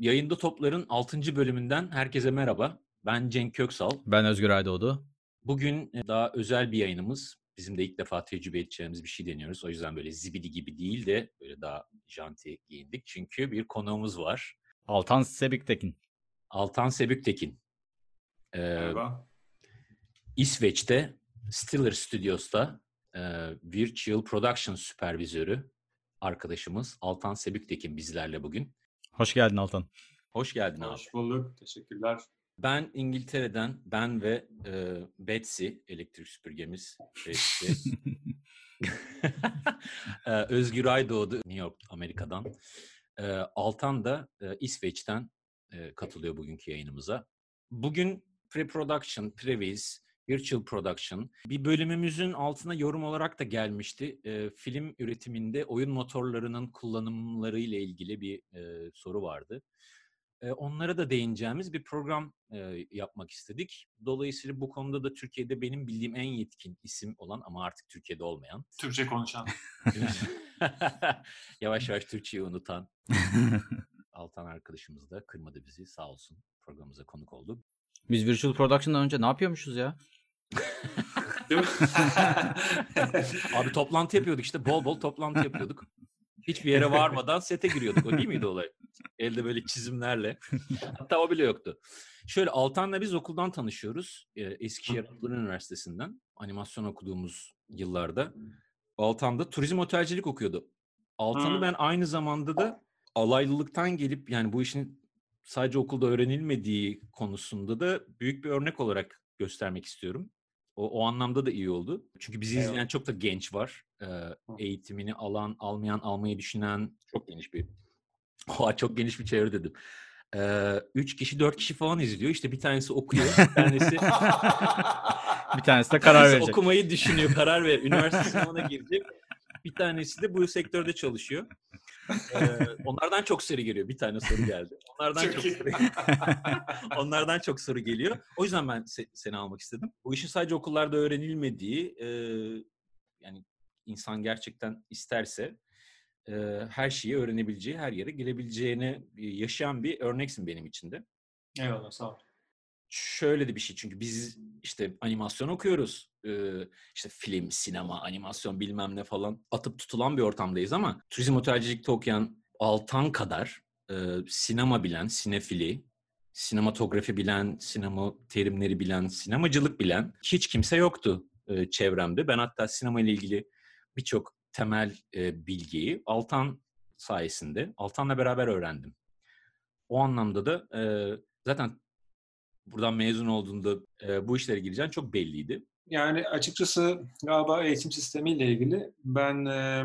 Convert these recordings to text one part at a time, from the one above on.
Yayında Toplar'ın 6. bölümünden herkese merhaba. Ben Cenk Köksal. Ben Özgür Aydoğdu. Bugün e, daha özel bir yayınımız. Bizim de ilk defa tecrübe edeceğimiz bir şey deniyoruz. O yüzden böyle zibidi gibi değil de böyle daha janti giyindik. Çünkü bir konuğumuz var. Altan Sebüktekin. Altan Sebüktekin. Ee, Merhaba. İsveç'te Stiller Studios'ta e, Virtual Production Süpervizörü arkadaşımız Altan Sebüktekin bizlerle bugün. Hoş geldin Altan. Hoş geldin Hoş abi. Hoş bulduk. Teşekkürler. Ben İngiltere'den, ben ve e, Betsy, elektrik süpürgemiz Betsy. e, Özgür Aydoğdu, New York, Amerika'dan. E, Altan da e, İsveç'ten e, katılıyor bugünkü yayınımıza. Bugün pre-production, previz, Virtual Production. Bir bölümümüzün altına yorum olarak da gelmişti. E, film üretiminde oyun motorlarının kullanımları ile ilgili bir e, soru vardı. E, onlara da değineceğimiz bir program e, yapmak istedik. Dolayısıyla bu konuda da Türkiye'de benim bildiğim en yetkin isim olan ama artık Türkiye'de olmayan. Türkçe konuşan. yavaş yavaş Türkçeyi unutan Altan arkadaşımız da kırmadı bizi sağ olsun programımıza konuk oldu. Biz Virtual Production'dan önce ne yapıyormuşuz ya? Abi toplantı yapıyorduk işte bol bol toplantı yapıyorduk. Hiçbir yere varmadan sete giriyorduk. O değil miydi olay? Elde böyle çizimlerle. Hatta o bile yoktu. Şöyle Altan'la biz okuldan tanışıyoruz. Ee, Eskişehir Anadolu Üniversitesi'nden. Animasyon okuduğumuz yıllarda. Altan da turizm otelcilik okuyordu. Altan'ı ben aynı zamanda da alaylılıktan gelip yani bu işin sadece okulda öğrenilmediği konusunda da büyük bir örnek olarak göstermek istiyorum. O, o anlamda da iyi oldu. Çünkü bizi izleyen çok da genç var. Ee, eğitimini alan, almayan, almayı düşünen çok geniş bir Oha, çok geniş bir çevre dedim. Ee, üç kişi, dört kişi falan izliyor. İşte bir tanesi okuyor, bir tanesi bir tanesi de karar verecek. Okumayı düşünüyor, karar ver. Üniversite sınavına girecek. Bir tanesi de bu sektörde çalışıyor. Ee, onlardan çok soru geliyor. Bir tane soru geldi. Onlardan çok, çok soru Onlardan çok soru geliyor. O yüzden ben se- seni almak istedim. Bu işin sadece okullarda öğrenilmediği, e, yani insan gerçekten isterse e, her şeyi öğrenebileceği, her yere gelebileceğini yaşayan bir örneksin benim için de. Eyvallah, sağ ol. Şöyle de bir şey çünkü biz işte animasyon okuyoruz. Ee, işte film, sinema, animasyon bilmem ne falan atıp tutulan bir ortamdayız ama turizm otelcilikte okuyan Altan kadar e, sinema bilen, sinefili, sinematografi bilen, sinema terimleri bilen, sinemacılık bilen hiç kimse yoktu e, çevremde. Ben hatta sinema ile ilgili birçok temel e, bilgiyi Altan sayesinde, Altan'la beraber öğrendim. O anlamda da e, zaten buradan mezun olduğunda e, bu işlere gireceğin çok belliydi. Yani açıkçası galiba eğitim sistemiyle ilgili ben e,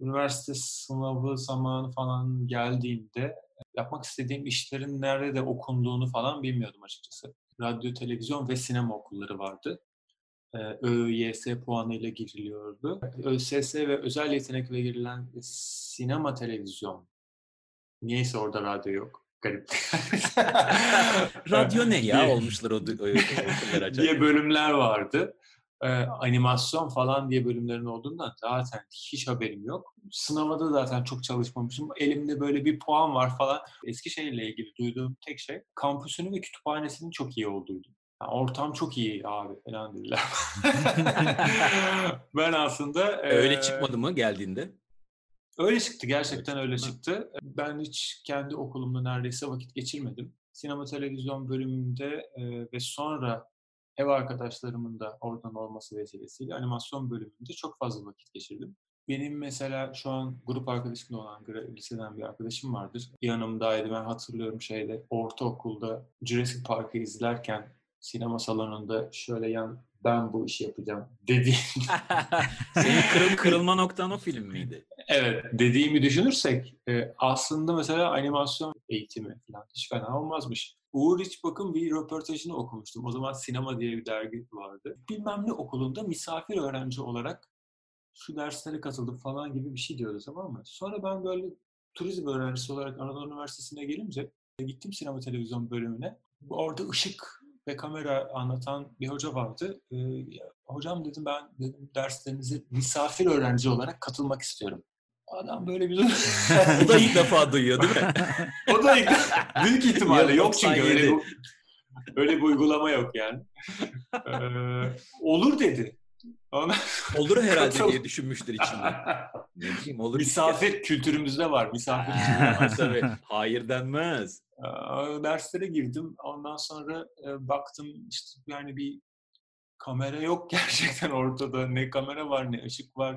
üniversite sınavı zamanı falan geldiğimde yapmak istediğim işlerin nerede okunduğunu falan bilmiyordum açıkçası. Radyo, televizyon ve sinema okulları vardı. ÖYS puanıyla giriliyordu. ÖSS ve özel yetenekle girilen sinema, televizyon. Niyeyse orada radyo yok. Garip. radyo ne ya olmuşlar o, o, o diye bölümler vardı. Ee, animasyon falan diye bölümlerin olduğundan zaten hiç haberim yok. Sınava da zaten çok çalışmamışım. Elimde böyle bir puan var falan. Eskişehir'le ilgili duyduğum tek şey kampüsünün ve kütüphanesinin çok iyi olduğuydu. Yani ortam çok iyi abi elhamdülillah. ben aslında... Öyle e, çıkmadı mı geldiğinde? Öyle çıktı. Gerçekten öyle çıktı. Ben hiç kendi okulumda neredeyse vakit geçirmedim. Sinema televizyon bölümünde e, ve sonra ev arkadaşlarımın da oradan olması vesilesiyle animasyon bölümünde çok fazla vakit geçirdim. Benim mesela şu an grup arkadaşımda olan liseden bir arkadaşım vardır. Yanımdaydı ben hatırlıyorum şeyde ortaokulda Jurassic Park'ı izlerken sinema salonunda şöyle yan ben bu işi yapacağım dediğim. Senin kırıl, kırılma noktan o film miydi? Evet dediğimi düşünürsek e, aslında mesela animasyon eğitimi falan hiç fena olmazmış. Uğur bakın bir röportajını okumuştum. O zaman Sinema diye bir dergi vardı. Bilmem ne okulunda misafir öğrenci olarak şu derslere katıldım falan gibi bir şey diyordu tamam mı? Sonra ben böyle turizm öğrencisi olarak Anadolu Üniversitesi'ne gelince gittim sinema televizyon bölümüne. Orada ışık ve kamera anlatan bir hoca vardı. Ee, hocam dedim ben dedim derslerinize misafir öğrenci olarak katılmak istiyorum. Adam böyle bir... O da ilk defa duyuyor değil mi? o da ilk Büyük ihtimalle Yok, yok çünkü öyle 97. bir, öyle bir uygulama yok yani. Ee, olur dedi. Olur herhalde diye düşünmüştür içinde. Ne bileyim olur. Misafir kültürümüzde var. Misafir Ha, tabii. Hayır denmez. Ee, derslere girdim. Ondan sonra e, baktım işte yani bir kamera yok gerçekten ortada. Ne kamera var ne ışık var.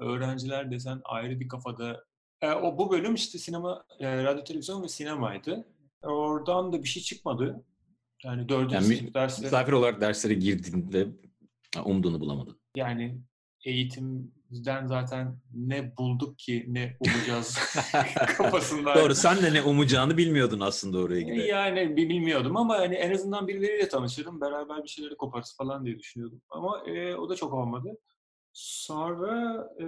Öğrenciler desen ayrı bir kafada. E, o bu bölüm işte sinema, e, radyo, televizyon ve sinemaydı. Oradan da bir şey çıkmadı. Yani dördüncü Yani sınıf dersleri. Misafir olarak derslere girdiğinde umduğunu bulamadın. Yani eğitimden zaten ne bulduk ki ne umacağız kafasında. Doğru sen de ne umacağını bilmiyordun aslında oraya giderek. Yani bi- bilmiyordum ama hani en azından birileriyle tanışırım. Beraber bir şeyleri koparız falan diye düşünüyordum. Ama e, o da çok olmadı. Sonra e,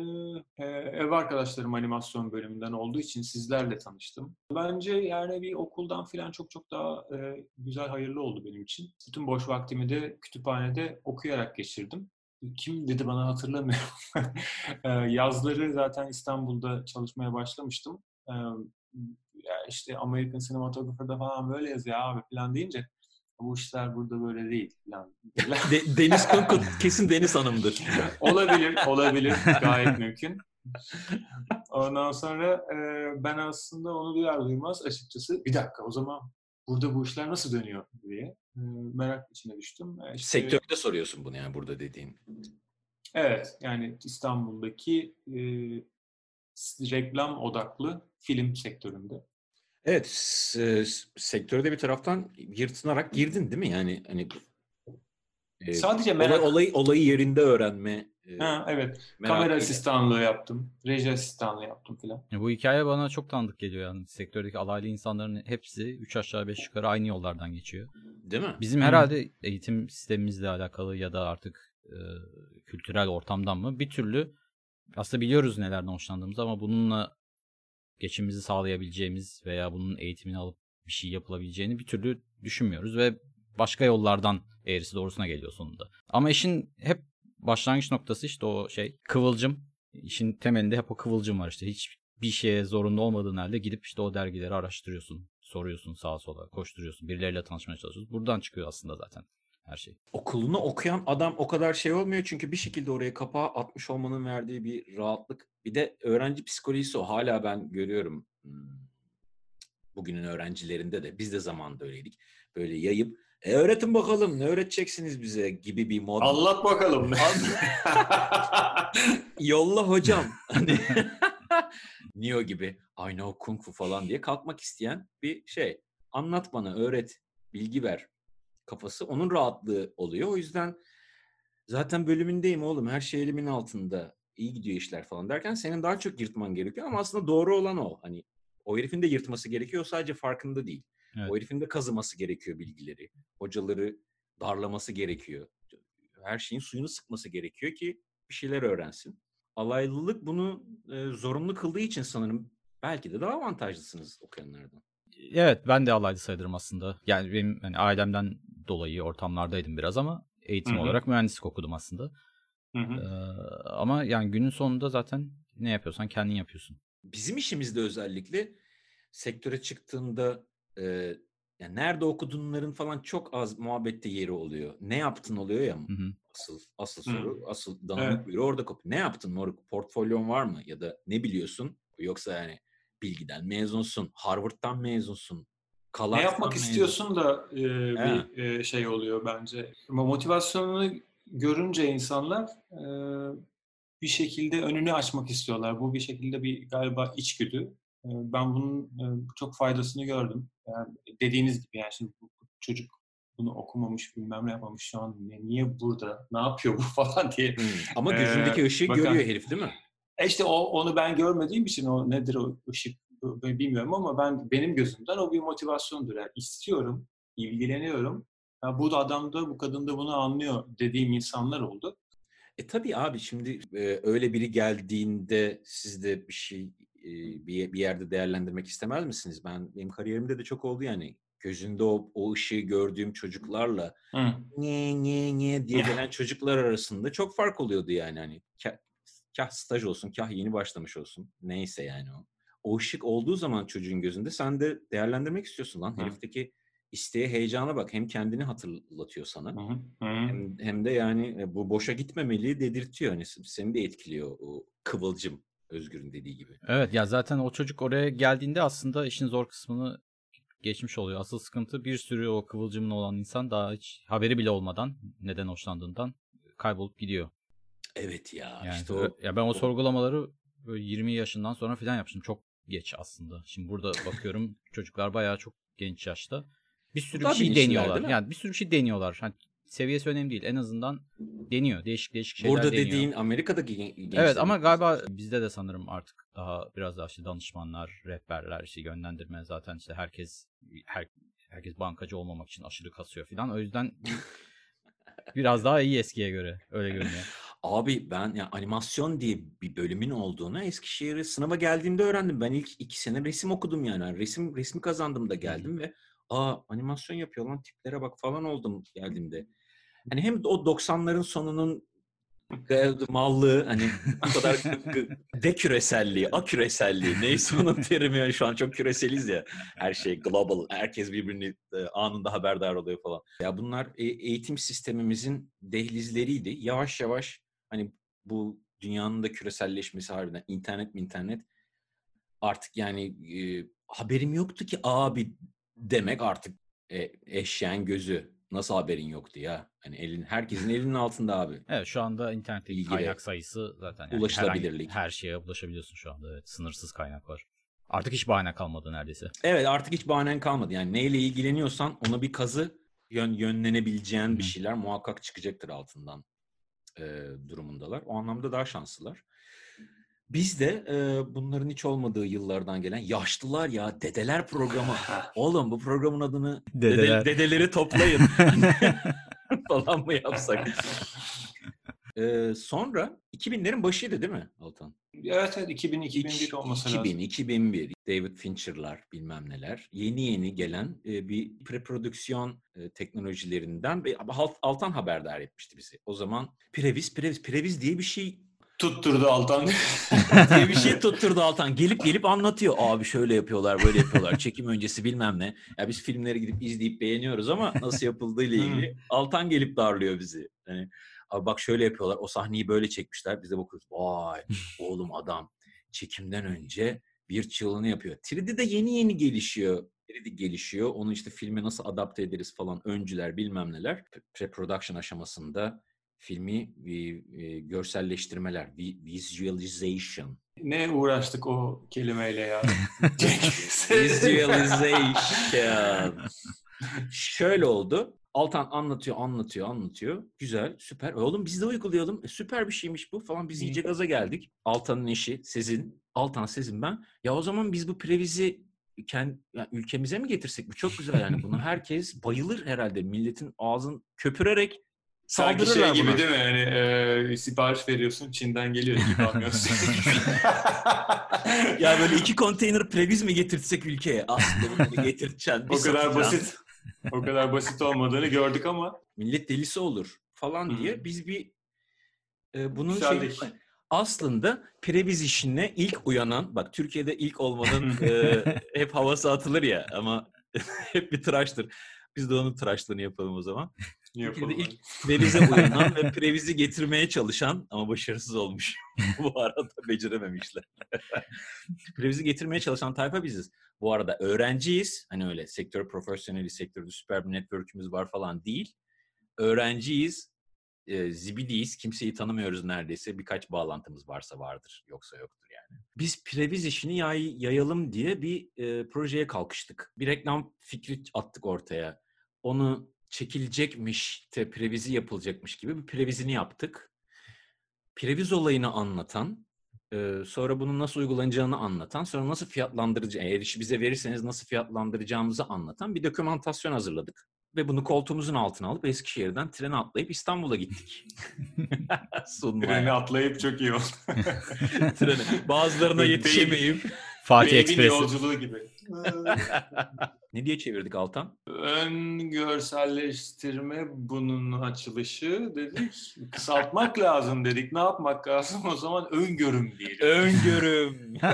e, ev arkadaşlarım animasyon bölümünden olduğu için sizlerle tanıştım. Bence yani bir okuldan falan çok çok daha e, güzel, hayırlı oldu benim için. Bütün boş vaktimi de kütüphanede okuyarak geçirdim. Kim dedi bana hatırlamıyorum. E, Yazları zaten İstanbul'da çalışmaya başlamıştım. E, ya işte American Cinematographer'da falan böyle yazıyor abi falan deyince bu işler burada böyle değil falan. De- Deniz Kunkut kesin Deniz Hanım'dır. olabilir, olabilir. Gayet mümkün. Ondan sonra e, ben aslında onu duyar duymaz açıkçası bir dakika o zaman burada bu işler nasıl dönüyor diye e, merak içine düştüm. E, işte- Sektörde soruyorsun bunu yani burada dediğin. Evet, yani İstanbul'daki e, reklam odaklı film sektöründe. Evet, s- s- sektörde bir taraftan yırtınarak girdin değil mi? Yani hani e, Sadece olay, merak... olayı, olayı yerinde öğrenme. e, Ha, evet, kamera asistanlığı yaptım, reji asistanlığı yaptım filan. Ya bu hikaye bana çok tanıdık geliyor yani. Sektördeki alaylı insanların hepsi 3 aşağı 5 yukarı aynı yollardan geçiyor. Değil mi? Bizim Hı. herhalde eğitim sistemimizle alakalı ya da artık e, kültürel ortamdan mı bir türlü aslında biliyoruz nelerden hoşlandığımızı ama bununla geçimimizi sağlayabileceğimiz veya bunun eğitimini alıp bir şey yapılabileceğini bir türlü düşünmüyoruz ve başka yollardan eğrisi doğrusuna geliyor sonunda. Ama işin hep başlangıç noktası işte o şey kıvılcım. İşin temelinde hep o kıvılcım var işte. Hiç bir şeye zorunda olmadığın halde gidip işte o dergileri araştırıyorsun. Soruyorsun sağa sola, koşturuyorsun. Birileriyle tanışmaya çalışıyorsun. Buradan çıkıyor aslında zaten her şey. Okulunu okuyan adam o kadar şey olmuyor çünkü bir şekilde oraya kapağı atmış olmanın verdiği bir rahatlık. Bir de öğrenci psikolojisi o. Hala ben görüyorum hmm, bugünün öğrencilerinde de biz de zamanında öyleydik. Böyle yayıp e öğretin bakalım ne öğreteceksiniz bize gibi bir mod. Anlat bakalım. Yolla hocam. Hani Neo gibi I know kung fu falan diye kalkmak isteyen bir şey. Anlat bana, öğret, bilgi ver kafası. Onun rahatlığı oluyor. O yüzden zaten bölümündeyim oğlum. Her şey elimin altında. İyi gidiyor işler falan derken senin daha çok yırtman gerekiyor ama aslında doğru olan o. Hani o herifin de yırtması gerekiyor. Sadece farkında değil. Evet. O herifin de kazıması gerekiyor bilgileri. Hocaları darlaması gerekiyor. Her şeyin suyunu sıkması gerekiyor ki bir şeyler öğrensin. Alaylılık bunu e, zorunlu kıldığı için sanırım belki de daha avantajlısınız okuyanlardan. Evet ben de alaylı sayılırım aslında. Yani benim hani ailemden dolayı ortamlardaydım biraz ama eğitim Hı hı. olarak mühendislik okudum aslında. Hı hı. Ee, ama yani günün sonunda zaten ne yapıyorsan kendin yapıyorsun. Bizim işimizde özellikle sektöre çıktığında e, yani nerede okuduğunların falan çok az muhabbette yeri oluyor. Ne yaptın oluyor ya Hı hı. asıl asıl Hı. soru, asıl danamık Evet. orada kopuyor. Ne yaptın moruk? Portfolyon var mı? Ya da ne biliyorsun? Yoksa yani bilgiden mezunsun, Harvard'dan mezunsun, Ne Kalart'tan yapmak mezunsun. istiyorsun da e, bir e, şey oluyor bence. Ama motivasyonunu görünce insanlar e, bir şekilde önünü açmak istiyorlar. Bu bir şekilde bir galiba içgüdü. E, ben bunun e, çok faydasını gördüm. Yani dediğiniz gibi yani şimdi bu bu çocuk bunu okumamış, bilmem ne yapmamış şu an niye, niye burada, ne yapıyor bu falan diye. Hı. Ama Ee, gözündeki ışığı bakan- görüyor herif değil mi? E işte o onu ben görmediğim için o nedir o ışık bilmiyorum ama ben benim gözümden o bir motivasyondur. Yani istiyorum, ilgileniyorum. Ya bu da adam da bu kadın da bunu anlıyor dediğim insanlar oldu. E tabii abi şimdi e, öyle biri geldiğinde siz de bir şey e, bir, bir yerde değerlendirmek istemez misiniz? Ben benim kariyerimde de çok oldu yani. Gözünde o, o ışığı gördüğüm çocuklarla Hı. niye niye niye diye gelen çocuklar arasında çok fark oluyordu yani hani Ke- Kah staj olsun, kah yeni başlamış olsun. Neyse yani o. O ışık olduğu zaman çocuğun gözünde sen de değerlendirmek istiyorsun lan. Hı. Herifteki isteğe, heyecana bak. Hem kendini hatırlatıyor sana. Hı hı. Hem, hem de yani e, bu boşa gitmemeliği dedirtiyor. Hani seni de etkiliyor o kıvılcım Özgür'ün dediği gibi. Evet ya zaten o çocuk oraya geldiğinde aslında işin zor kısmını geçmiş oluyor. Asıl sıkıntı bir sürü o kıvılcımın olan insan daha hiç haberi bile olmadan neden hoşlandığından kaybolup gidiyor. Evet ya Yani işte o ya ben o sorgulamaları böyle 20 yaşından sonra falan yapmıştım. Çok geç aslında. Şimdi burada bakıyorum çocuklar bayağı çok genç yaşta. Bir sürü bir şey deniyorlar. Yani bir sürü bir şey deniyorlar. Hani seviyesi önemli değil. En azından deniyor. Değişik değişik şeyler burada deniyor. dediğin Amerika'daki gen- Evet ama galiba bizde de sanırım artık daha biraz daha işte danışmanlar, rehberler, işte yönlendirme zaten işte herkes her, herkes bankacı olmamak için aşırı kasıyor falan. O yüzden biraz daha iyi eskiye göre öyle görünüyor. Abi ben ya animasyon diye bir bölümün olduğunu Eskişehir'e sınava geldiğimde öğrendim. Ben ilk iki sene resim okudum yani. Yani Resim resmi kazandım da geldim ve aa animasyon yapıyor lan tiplere bak falan oldum geldiğimde. Hani hem o 90'ların sonunun mallığı hani bu kadar gı- deküreselliği, aküreselliği neyse onun terimi yani şu an çok küreseliz ya. Her şey global, herkes birbirini e, anında haberdar oluyor falan. Ya bunlar e- eğitim sistemimizin dehlizleriydi. Yavaş yavaş hani bu dünyanın da küreselleşmesi harbiden internet mi internet artık yani e, haberim yoktu ki abi demek artık e, eşeğin gözü. Nasıl haberin yoktu ya? Hani elin herkesin elinin altında abi. Evet şu anda internetteki Bilgi kaynak sayısı zaten yani ulaşılabilirlik. herhangi- her şeye ulaşabiliyorsun şu anda. Evet, sınırsız kaynak var. Artık hiç bahane kalmadı neredeyse. Evet artık hiç bahanen kalmadı. Yani neyle ilgileniyorsan ona bir kazı yön, yönlenebileceğin bir Hı. şeyler muhakkak çıkacaktır altından e, durumundalar. O anlamda daha şanslılar. Biz de e, bunların hiç olmadığı yıllardan gelen yaşlılar ya dedeler programı. Oğlum bu programın adını dede- Dedeler. dedeleri toplayın falan mı yapsak? E, sonra 2000'lerin başıydı değil mi Altan? Evet evet 2000 2001 olması 2000, lazım. 2001, David Fincher'lar bilmem neler. Yeni yeni gelen e, bir preprodüksiyon e, teknolojilerinden ve Altan haberdar etmişti bizi. O zaman previz, previz, previz diye bir şey Tutturdu Altan. diye bir şey tutturdu Altan. Gelip gelip anlatıyor. Abi şöyle yapıyorlar, böyle yapıyorlar. Çekim öncesi bilmem ne. Ya biz filmleri gidip izleyip beğeniyoruz ama nasıl yapıldığı ile ilgili Altan gelip darlıyor bizi. Hani abi bak şöyle yapıyorlar. O sahneyi böyle çekmişler. Biz de bakıyoruz. Vay oğlum adam çekimden önce bir çığlığını yapıyor. 3D de yeni yeni gelişiyor. 3D gelişiyor. Onu işte filme nasıl adapte ederiz falan öncüler bilmem neler. Pre-production aşamasında filmi e, e, görselleştirmeler, vi- visualization. ne uğraştık o kelimeyle ya. Visualization. Şöyle oldu. Altan anlatıyor, anlatıyor, anlatıyor. Güzel, süper. Oğlum biz de uygulayalım. E, süper bir şeymiş bu falan. Biz iyice gaza geldik. Altan'ın eşi Sezin. Altan, Sezin ben. Ya o zaman biz bu previzi kendi, yani ülkemize mi getirsek? Bu çok güzel yani. Bunu herkes bayılır herhalde. Milletin ağzın köpürerek Sanki şey saldırırlar gibi buna. değil mi? Yani e, sipariş veriyorsun Çin'den geliyor. Ya böyle iki konteyner previz mi getirtsek ülkeye? Aslında bir o kadar basit. O kadar basit olmadığını gördük ama millet delisi olur falan Hı hı. diye biz bir e, bunun şey aslında previz işine ilk uyanan bak Türkiye'de ilk olmanın e, hep havası atılır ya ama hep bir tıraştır. Biz de onun tıraşlığını yapalım o zaman. Türkiye'de ilk previze uyanan ve previzi getirmeye çalışan ama başarısız olmuş. Bu arada becerememişler. previzi getirmeye çalışan tayfa biziz. Bu arada öğrenciyiz. Hani öyle sektör profesyoneli, sektörde süper bir network'ümüz var falan değil. Öğrenciyiz. E, zibidiyiz. Kimseyi tanımıyoruz neredeyse. Birkaç bağlantımız varsa vardır. Yoksa yoktur yani. Biz previz işini yay, yayalım diye bir e, projeye kalkıştık. Bir reklam fikri attık ortaya. Onu çekilecekmiş, de previzi yapılacakmış gibi bir previzini yaptık. Previz olayını anlatan, e, sonra bunun nasıl uygulanacağını anlatan, sonra nasıl fiyatlandırıcı, eğer işi bize verirseniz nasıl fiyatlandıracağımızı anlatan bir dokümantasyon hazırladık. Ve bunu koltuğumuzun altına alıp Eskişehir'den trene atlayıp İstanbul'a gittik. Treni atlayıp çok iyi oldu. Trene. Bazılarına yetişemeyip Fatih Ekspresi. yolculuğu gibi. Ne diye çevirdik Altan? Ön görselleştirme bunun açılışı dedik. Kısaltmak lazım dedik. Ne yapmak lazım? O zaman öngörüm diyelim. Öngörüm.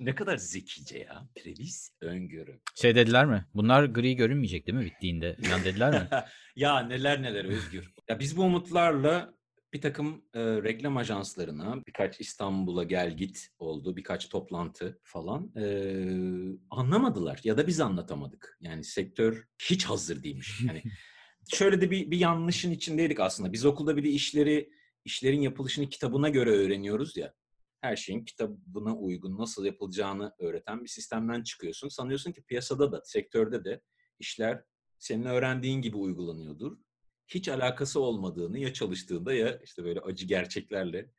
ne kadar zekice ya. Previs öngörüm. Şey dediler mi? Bunlar gri görünmeyecek değil mi bittiğinde? Falan dediler mi? ya neler neler Özgür. Ya biz bu umutlarla bir takım e, reklam ajanslarına birkaç İstanbul'a gel git oldu. Birkaç toplantı falan. E, anlamadılar ya da biz anlatamadık. Yani sektör hiç hazır değilmiş. Yani şöyle de bir, bir yanlışın içindeydik aslında. Biz okulda bir de işleri işlerin yapılışını kitabına göre öğreniyoruz ya. Her şeyin kitabına uygun nasıl yapılacağını öğreten bir sistemden çıkıyorsun. Sanıyorsun ki piyasada da, sektörde de işler senin öğrendiğin gibi uygulanıyordur hiç alakası olmadığını ya çalıştığında ya işte böyle acı gerçeklerle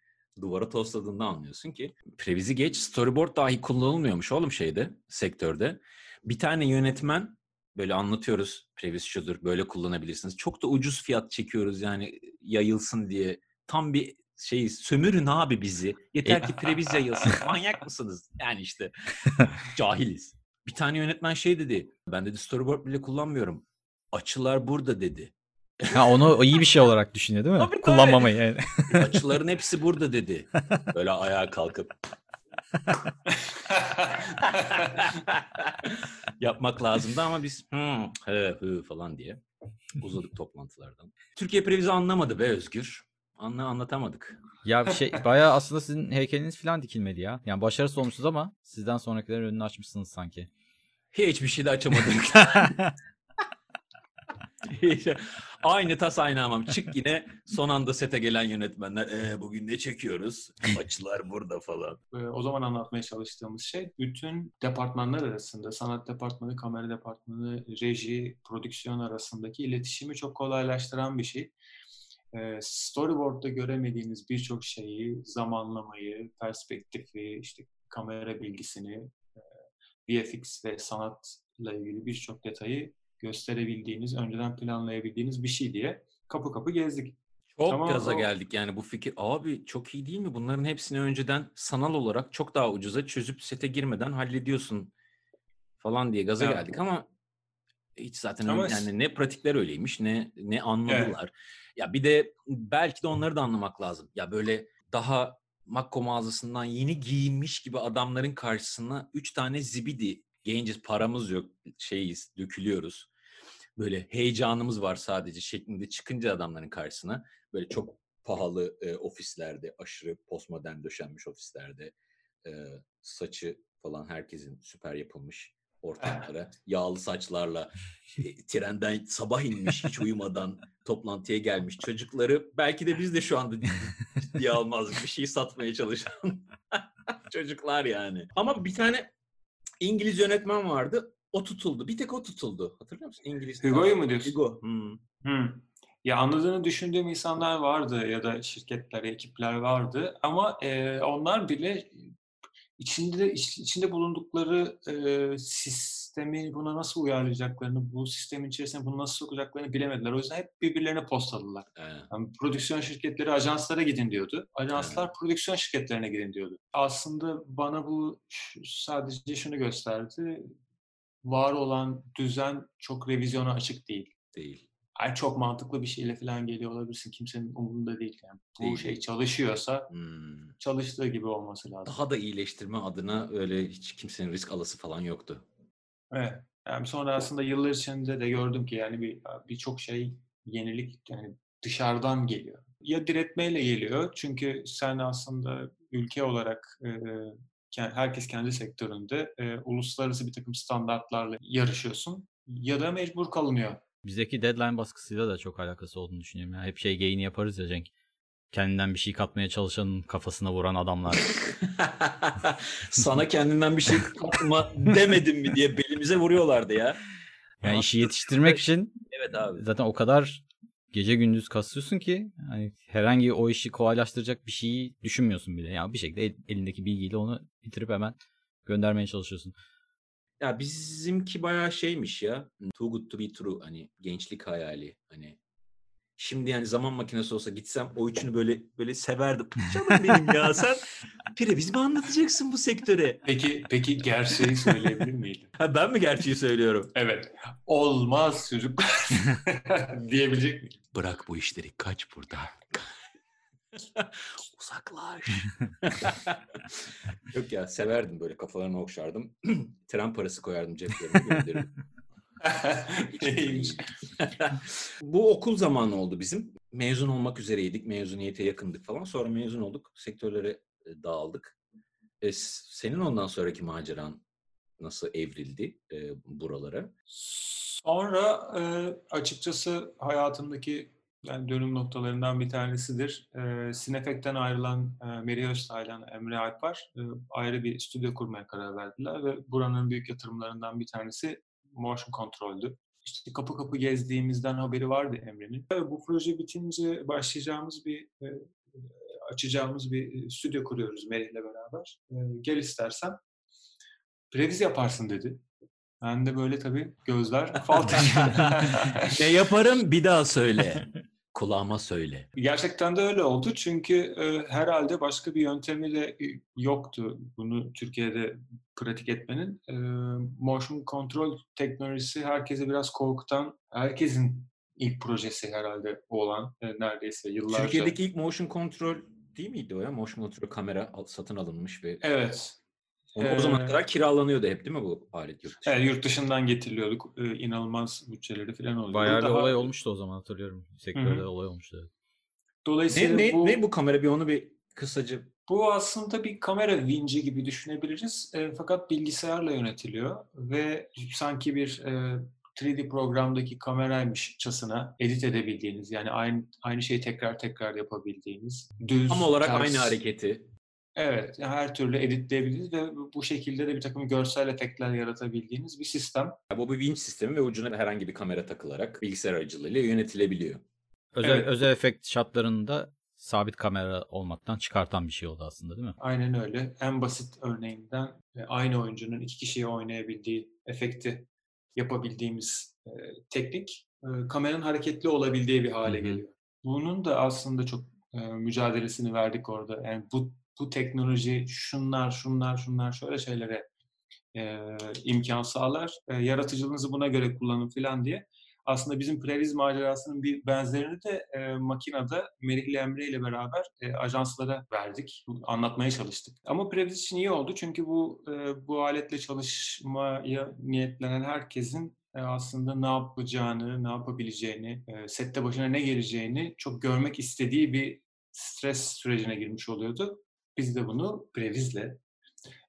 duvara tosladığında anlıyorsun ki previzi geç storyboard dahi kullanılmıyormuş oğlum şeyde sektörde. Bir tane yönetmen böyle anlatıyoruz previz şudur böyle kullanabilirsiniz. Çok da ucuz fiyat çekiyoruz yani yayılsın diye. Tam bir şey sömürün abi bizi. Yeter ki previz yayılsın. Manyak mısınız? Yani işte cahiliz. Bir tane yönetmen şey dedi. Ben dedi storyboard bile kullanmıyorum. Açılar burada dedi. Ha onu iyi bir şey olarak düşünüyor değil mi? Tabii, Kullanmamayı yani. Açıların hepsi burada dedi. Böyle ayağa kalkıp. Yapmak lazımdı ama biz hı, he, hı falan diye uzadık toplantılardan. Türkiye Previzi anlamadı be Özgür. Anla, anlatamadık. Ya bir şey bayağı aslında sizin heykeliniz falan dikilmedi ya. Yani başarısız olmuşsunuz ama sizden sonrakilerin önünü açmışsınız sanki. Hiçbir şey de açamadık. aynı tas aynı hamam. Çık yine son anda sete gelen yönetmenler. E, bugün ne çekiyoruz? Açılar burada falan. O zaman anlatmaya çalıştığımız şey bütün departmanlar arasında sanat departmanı, kamera departmanı, reji, prodüksiyon arasındaki iletişimi çok kolaylaştıran bir şey. Storyboard'da göremediğiniz birçok şeyi, zamanlamayı, perspektifi, işte kamera bilgisini, VFX ve sanatla ilgili birçok detayı gösterebildiğiniz, önceden planlayabildiğiniz bir şey diye kapı kapı gezdik. Çok tamam, gaza o... geldik yani bu fikir. Abi çok iyi değil mi? Bunların hepsini önceden sanal olarak çok daha ucuza çözüp sete girmeden hallediyorsun falan diye gaza evet. geldik ama hiç zaten ama... öyle, yani ne pratikler öyleymiş ne ne anladılar. Evet. Ya bir de belki de onları da anlamak lazım. Ya böyle daha Makko mağazasından yeni giyinmiş gibi adamların karşısına üç tane zibidi genciz paramız yok şeyiz dökülüyoruz. Böyle heyecanımız var sadece şeklinde çıkınca adamların karşısına böyle çok pahalı e, ofislerde aşırı postmodern döşenmiş ofislerde e, saçı falan herkesin süper yapılmış ortamlara yağlı saçlarla e, trenden sabah inmiş hiç uyumadan toplantıya gelmiş çocukları belki de biz de şu anda ciddiye almaz bir şey satmaya çalışan çocuklar yani. Ama bir tane İngiliz yönetmen vardı. O tutuldu. Bir tek o tutuldu. Hatırlıyor musun? İngiliz. Hugo'yu mu diyorsun? Hugo. Hmm. Hmm. Ya anladığını düşündüğüm insanlar vardı ya da şirketler, ekipler vardı ama e, onlar bile içinde içinde bulundukları e, sistemi buna nasıl uyarlayacaklarını, bu sistemin içerisine bunu nasıl sokacaklarını bilemediler. O yüzden hep birbirlerine postaladılar. Evet. Yani prodüksiyon şirketleri ajanslara gidin diyordu. Ajanslar evet. prodüksiyon şirketlerine gidin diyordu. Aslında bana bu sadece şunu gösterdi. Var olan düzen çok revizyona açık değil. Değil. Yani çok mantıklı bir şeyle falan geliyor olabilirsin. Kimsenin umurunda değil. Yani bu değil. şey çalışıyorsa hmm. çalıştığı gibi olması lazım. Daha da iyileştirme adına öyle hiç kimsenin risk alası falan yoktu. Evet. Yani sonra aslında yıllar içinde de gördüm ki yani bir birçok şey yenilik yani dışarıdan geliyor. Ya diretmeyle geliyor çünkü sen aslında ülke olarak e, herkes kendi sektöründe e, uluslararası bir takım standartlarla yarışıyorsun ya da mecbur kalınıyor. Bizdeki deadline baskısıyla da çok alakası olduğunu düşünüyorum. Yani hep şey geyini yaparız ya Cenk kendinden bir şey katmaya çalışanın kafasına vuran adamlar. Sana kendinden bir şey katma demedim mi diye belimize vuruyorlardı ya. Yani işi yetiştirmek için evet abi. Zaten o kadar gece gündüz kasıyorsun ki hani herhangi o işi kolaylaştıracak bir şeyi düşünmüyorsun bile. Yani bir şekilde elindeki bilgiyle onu bitirip hemen göndermeye çalışıyorsun. Ya bizimki bayağı şeymiş ya. Too good to be true. Hani gençlik hayali. Hani Şimdi yani zaman makinesi olsa gitsem o üçünü böyle böyle severdim. Canım benim ya sen Previz mi anlatacaksın bu sektöre? Peki peki gerçeği söyleyebilir miydin? Ha, ben mi gerçeği söylüyorum? Evet. Olmaz çocuk diyebilecek miyim? Bırak bu işleri kaç buradan. Uzaklaş. Yok ya severdim böyle kafalarını okşardım. Tren parası koyardım ceplerine gönderirdim. İyiymiş. Bu okul zamanı oldu bizim. Mezun olmak üzereydik. Mezuniyete yakındık falan. Sonra mezun olduk. Sektörlere e, dağıldık. E, senin ondan sonraki maceran nasıl evrildi e, buralara? Sonra e, açıkçası hayatımdaki yani dönüm noktalarından bir tanesidir. E, Sinefek'ten ayrılan e, Meri Öztaylan, Emre Alpar e, ayrı bir stüdyo kurmaya karar verdiler ve buranın büyük yatırımlarından bir tanesi motion control'dü. İşte kapı kapı gezdiğimizden haberi vardı Emre'nin. Bu proje bitince başlayacağımız bir e, açacağımız bir e, stüdyo kuruyoruz Merih'le beraber. E, gel istersen previz yaparsın dedi. Ben de böyle tabii gözler fal ne yaparım bir daha söyle. Kulağıma söyle. Gerçekten de öyle oldu çünkü e, herhalde başka bir yöntemi de e, yoktu bunu Türkiye'de pratik etmenin. E, motion control teknolojisi herkese biraz korkutan, herkesin ilk projesi herhalde olan e, neredeyse yıllarca. Türkiye'deki ilk motion control değil miydi o ya? Motion control kamera satın alınmış ve Evet. O, o zamana Ee, kadar kiralanıyordu hep değil mi bu alet yurt dışında? Evet, yurt dışından getiriyorduk. E, inanılmaz bütçeleri falan oluyordu. Bayağı bir Daha- olay olmuştu o zaman hatırlıyorum. Sektörde Hı hı. olay olmuştu. evet. Dolayısıyla Ne, ne, bu... ne bu kamera bir onu bir kısaca Bu aslında bir kamera vinci gibi düşünebiliriz. E, fakat bilgisayarla yönetiliyor ve sanki bir e, 3D programdaki kameraymışçasına edit edebildiğiniz yani aynı aynı şeyi tekrar tekrar yapabildiğiniz düz tam olarak ters- aynı hareketi Evet, her türlü editleyebildiğiniz ve bu şekilde de bir takım görsel efektler yaratabildiğiniz bir sistem. Bu bir winch sistemi ve ucuna herhangi bir kamera takılarak bilgisayar aracılığıyla yönetilebiliyor. Özel, Evet. özel efekt şartlarında sabit kamera olmaktan çıkartan bir şey oldu aslında değil mi? Aynen öyle. En basit örneğinden e, aynı oyuncunun iki kişiye oynayabildiği efekti yapabildiğimiz e, teknik e, kameranın hareketli olabildiği bir hale Hı hı. geliyor. Bunun da aslında çok e, mücadelesini verdik orada. Yani bu bu teknoloji şunlar şunlar şunlar şöyle şeylere e, imkan sağlar. E, yaratıcılığınızı buna göre kullanın filan diye. Aslında bizim Previz macerasının bir benzerini de e, makinede Merih ile Emre ile beraber e, ajanslara verdik. Anlatmaya çalıştık. Ama Previz için iyi oldu çünkü bu e, bu aletle çalışmaya niyetlenen herkesin e, aslında ne yapacağını, ne yapabileceğini, e, sette başına ne geleceğini çok görmek istediği bir stres sürecine girmiş oluyordu. Biz de bunu Previz'le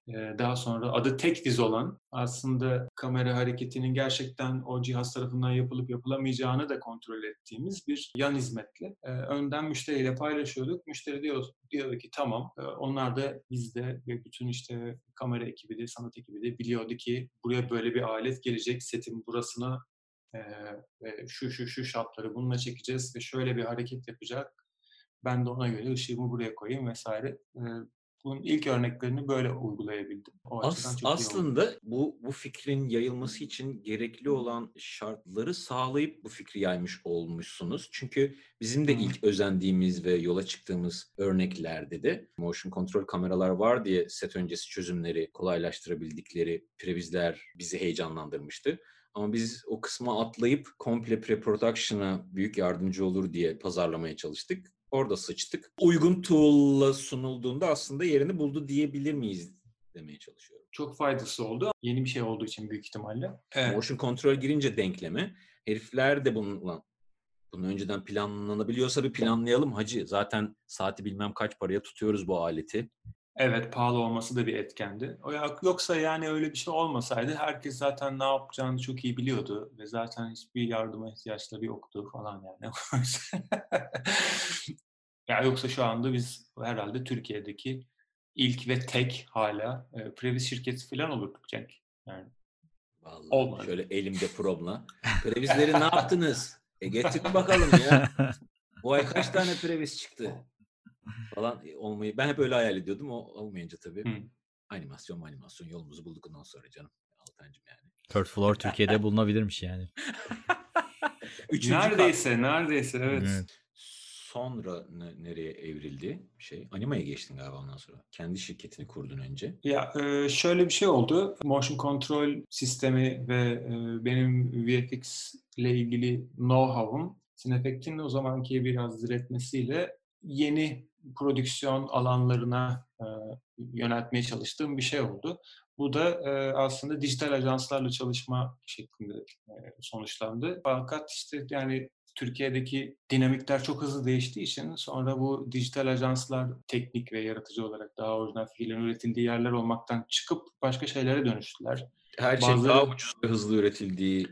e, daha sonra adı tek diz olan aslında kamera hareketinin gerçekten o cihaz tarafından yapılıp yapılamayacağını da kontrol ettiğimiz bir yan hizmetle e, önden müşteriyle paylaşıyorduk. Müşteri diyor, diyordu ki tamam e, onlar da bizde ve bütün işte kamera ekibi de sanat ekibi de biliyordu ki buraya böyle bir alet gelecek setin burasına şu şu şu şartları bununla çekeceğiz ve şöyle bir hareket yapacak. Ben de ona göre ışığımı buraya koyayım vesaire. E, bunun ilk örneklerini böyle uygulayabildim. O As- aslında bu bu fikrin yayılması için gerekli olan şartları sağlayıp bu fikri yaymış olmuşsunuz. Çünkü bizim de Hı. ilk özendiğimiz ve yola çıktığımız örneklerde de motion control kameralar var diye set öncesi çözümleri kolaylaştırabildikleri previzler bizi heyecanlandırmıştı. Ama biz o kısma atlayıp komple pre-production'a büyük yardımcı olur diye pazarlamaya çalıştık. Orada sıçtık. Uygun tool'la sunulduğunda aslında yerini buldu diyebilir miyiz demeye çalışıyorum. Çok faydası oldu. Yeni bir şey olduğu için büyük ihtimalle. Evet. Motion control girince denkleme herifler de bununla bunu önceden planlanabiliyorsa bir planlayalım hacı. Zaten saati bilmem kaç paraya tutuyoruz bu aleti. Evet pahalı olması da bir etkendi. O ya- Yoksa yani öyle bir şey olmasaydı herkes zaten ne yapacağını çok iyi biliyordu ve zaten hiçbir yardıma ihtiyaçları yoktu falan yani. ya yoksa şu anda biz herhalde Türkiye'deki ilk ve tek hala e, Previs şirketi falan olurduk Cenk. Yani Vallahi Olmadı. şöyle elimde promla. Previzleri ne yaptınız? E getirin bakalım ya. Bu ay kaç tane previz çıktı? Falan e, olmayı ben hep öyle hayal ediyordum. O olmayınca tabii. Hı. Animasyon animasyon yolumuzu bulduk ondan sonra canım. Altancım yani. Third Floor Türkiye'de bulunabilirmiş yani. Üçüncü kat. neredeyse, neredeyse evet. Evet. Sonra ne- nereye evrildi şey? Anima'ya geçtin galiba ondan sonra. Kendi şirketini kurdun önce. Ya e, şöyle bir şey oldu. Motion control sistemi ve e, benim VFX ile ilgili know-how'um Cinefect'in o zamanki biraz diretmesiyle yeni prodüksiyon alanlarına e, yöneltmeye çalıştığım bir şey oldu. Bu da e, aslında dijital ajanslarla çalışma şeklinde e, sonuçlandı. Fakat işte yani Türkiye'deki dinamikler çok hızlı değiştiği için sonra bu dijital ajanslar teknik ve yaratıcı olarak daha orijinal fikirlerin üretildiği yerler olmaktan çıkıp başka şeylere dönüştüler Her şey Bazıları- daha ucuz ve hızlı üretildiği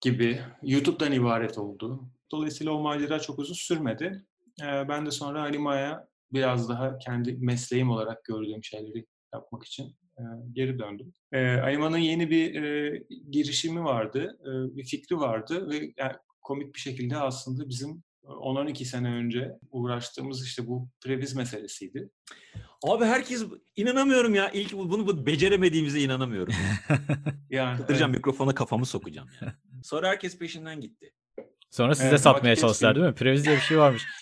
gibi YouTube'dan ibaret oldu. Dolayısıyla o macera çok uzun sürmedi. Ben de sonra Alima'ya biraz daha kendi mesleğim olarak gördüğüm şeyleri yapmak için geri döndüm. Alima'nın yeni bir girişimi vardı, bir fikri vardı ve yani komik bir şekilde aslında bizim 10-12 sene önce uğraştığımız işte bu previz meselesiydi. Abi herkes inanamıyorum ya. İlk bu- bunu bu beceremediğimize inanamıyorum. Yani Kıtıracağım mikrofona kafamı sokacağım ya. Sonra herkes peşinden gitti. Sonra size Evet, satmaya çalıştılar değil mi? Previz diye bir şey varmış.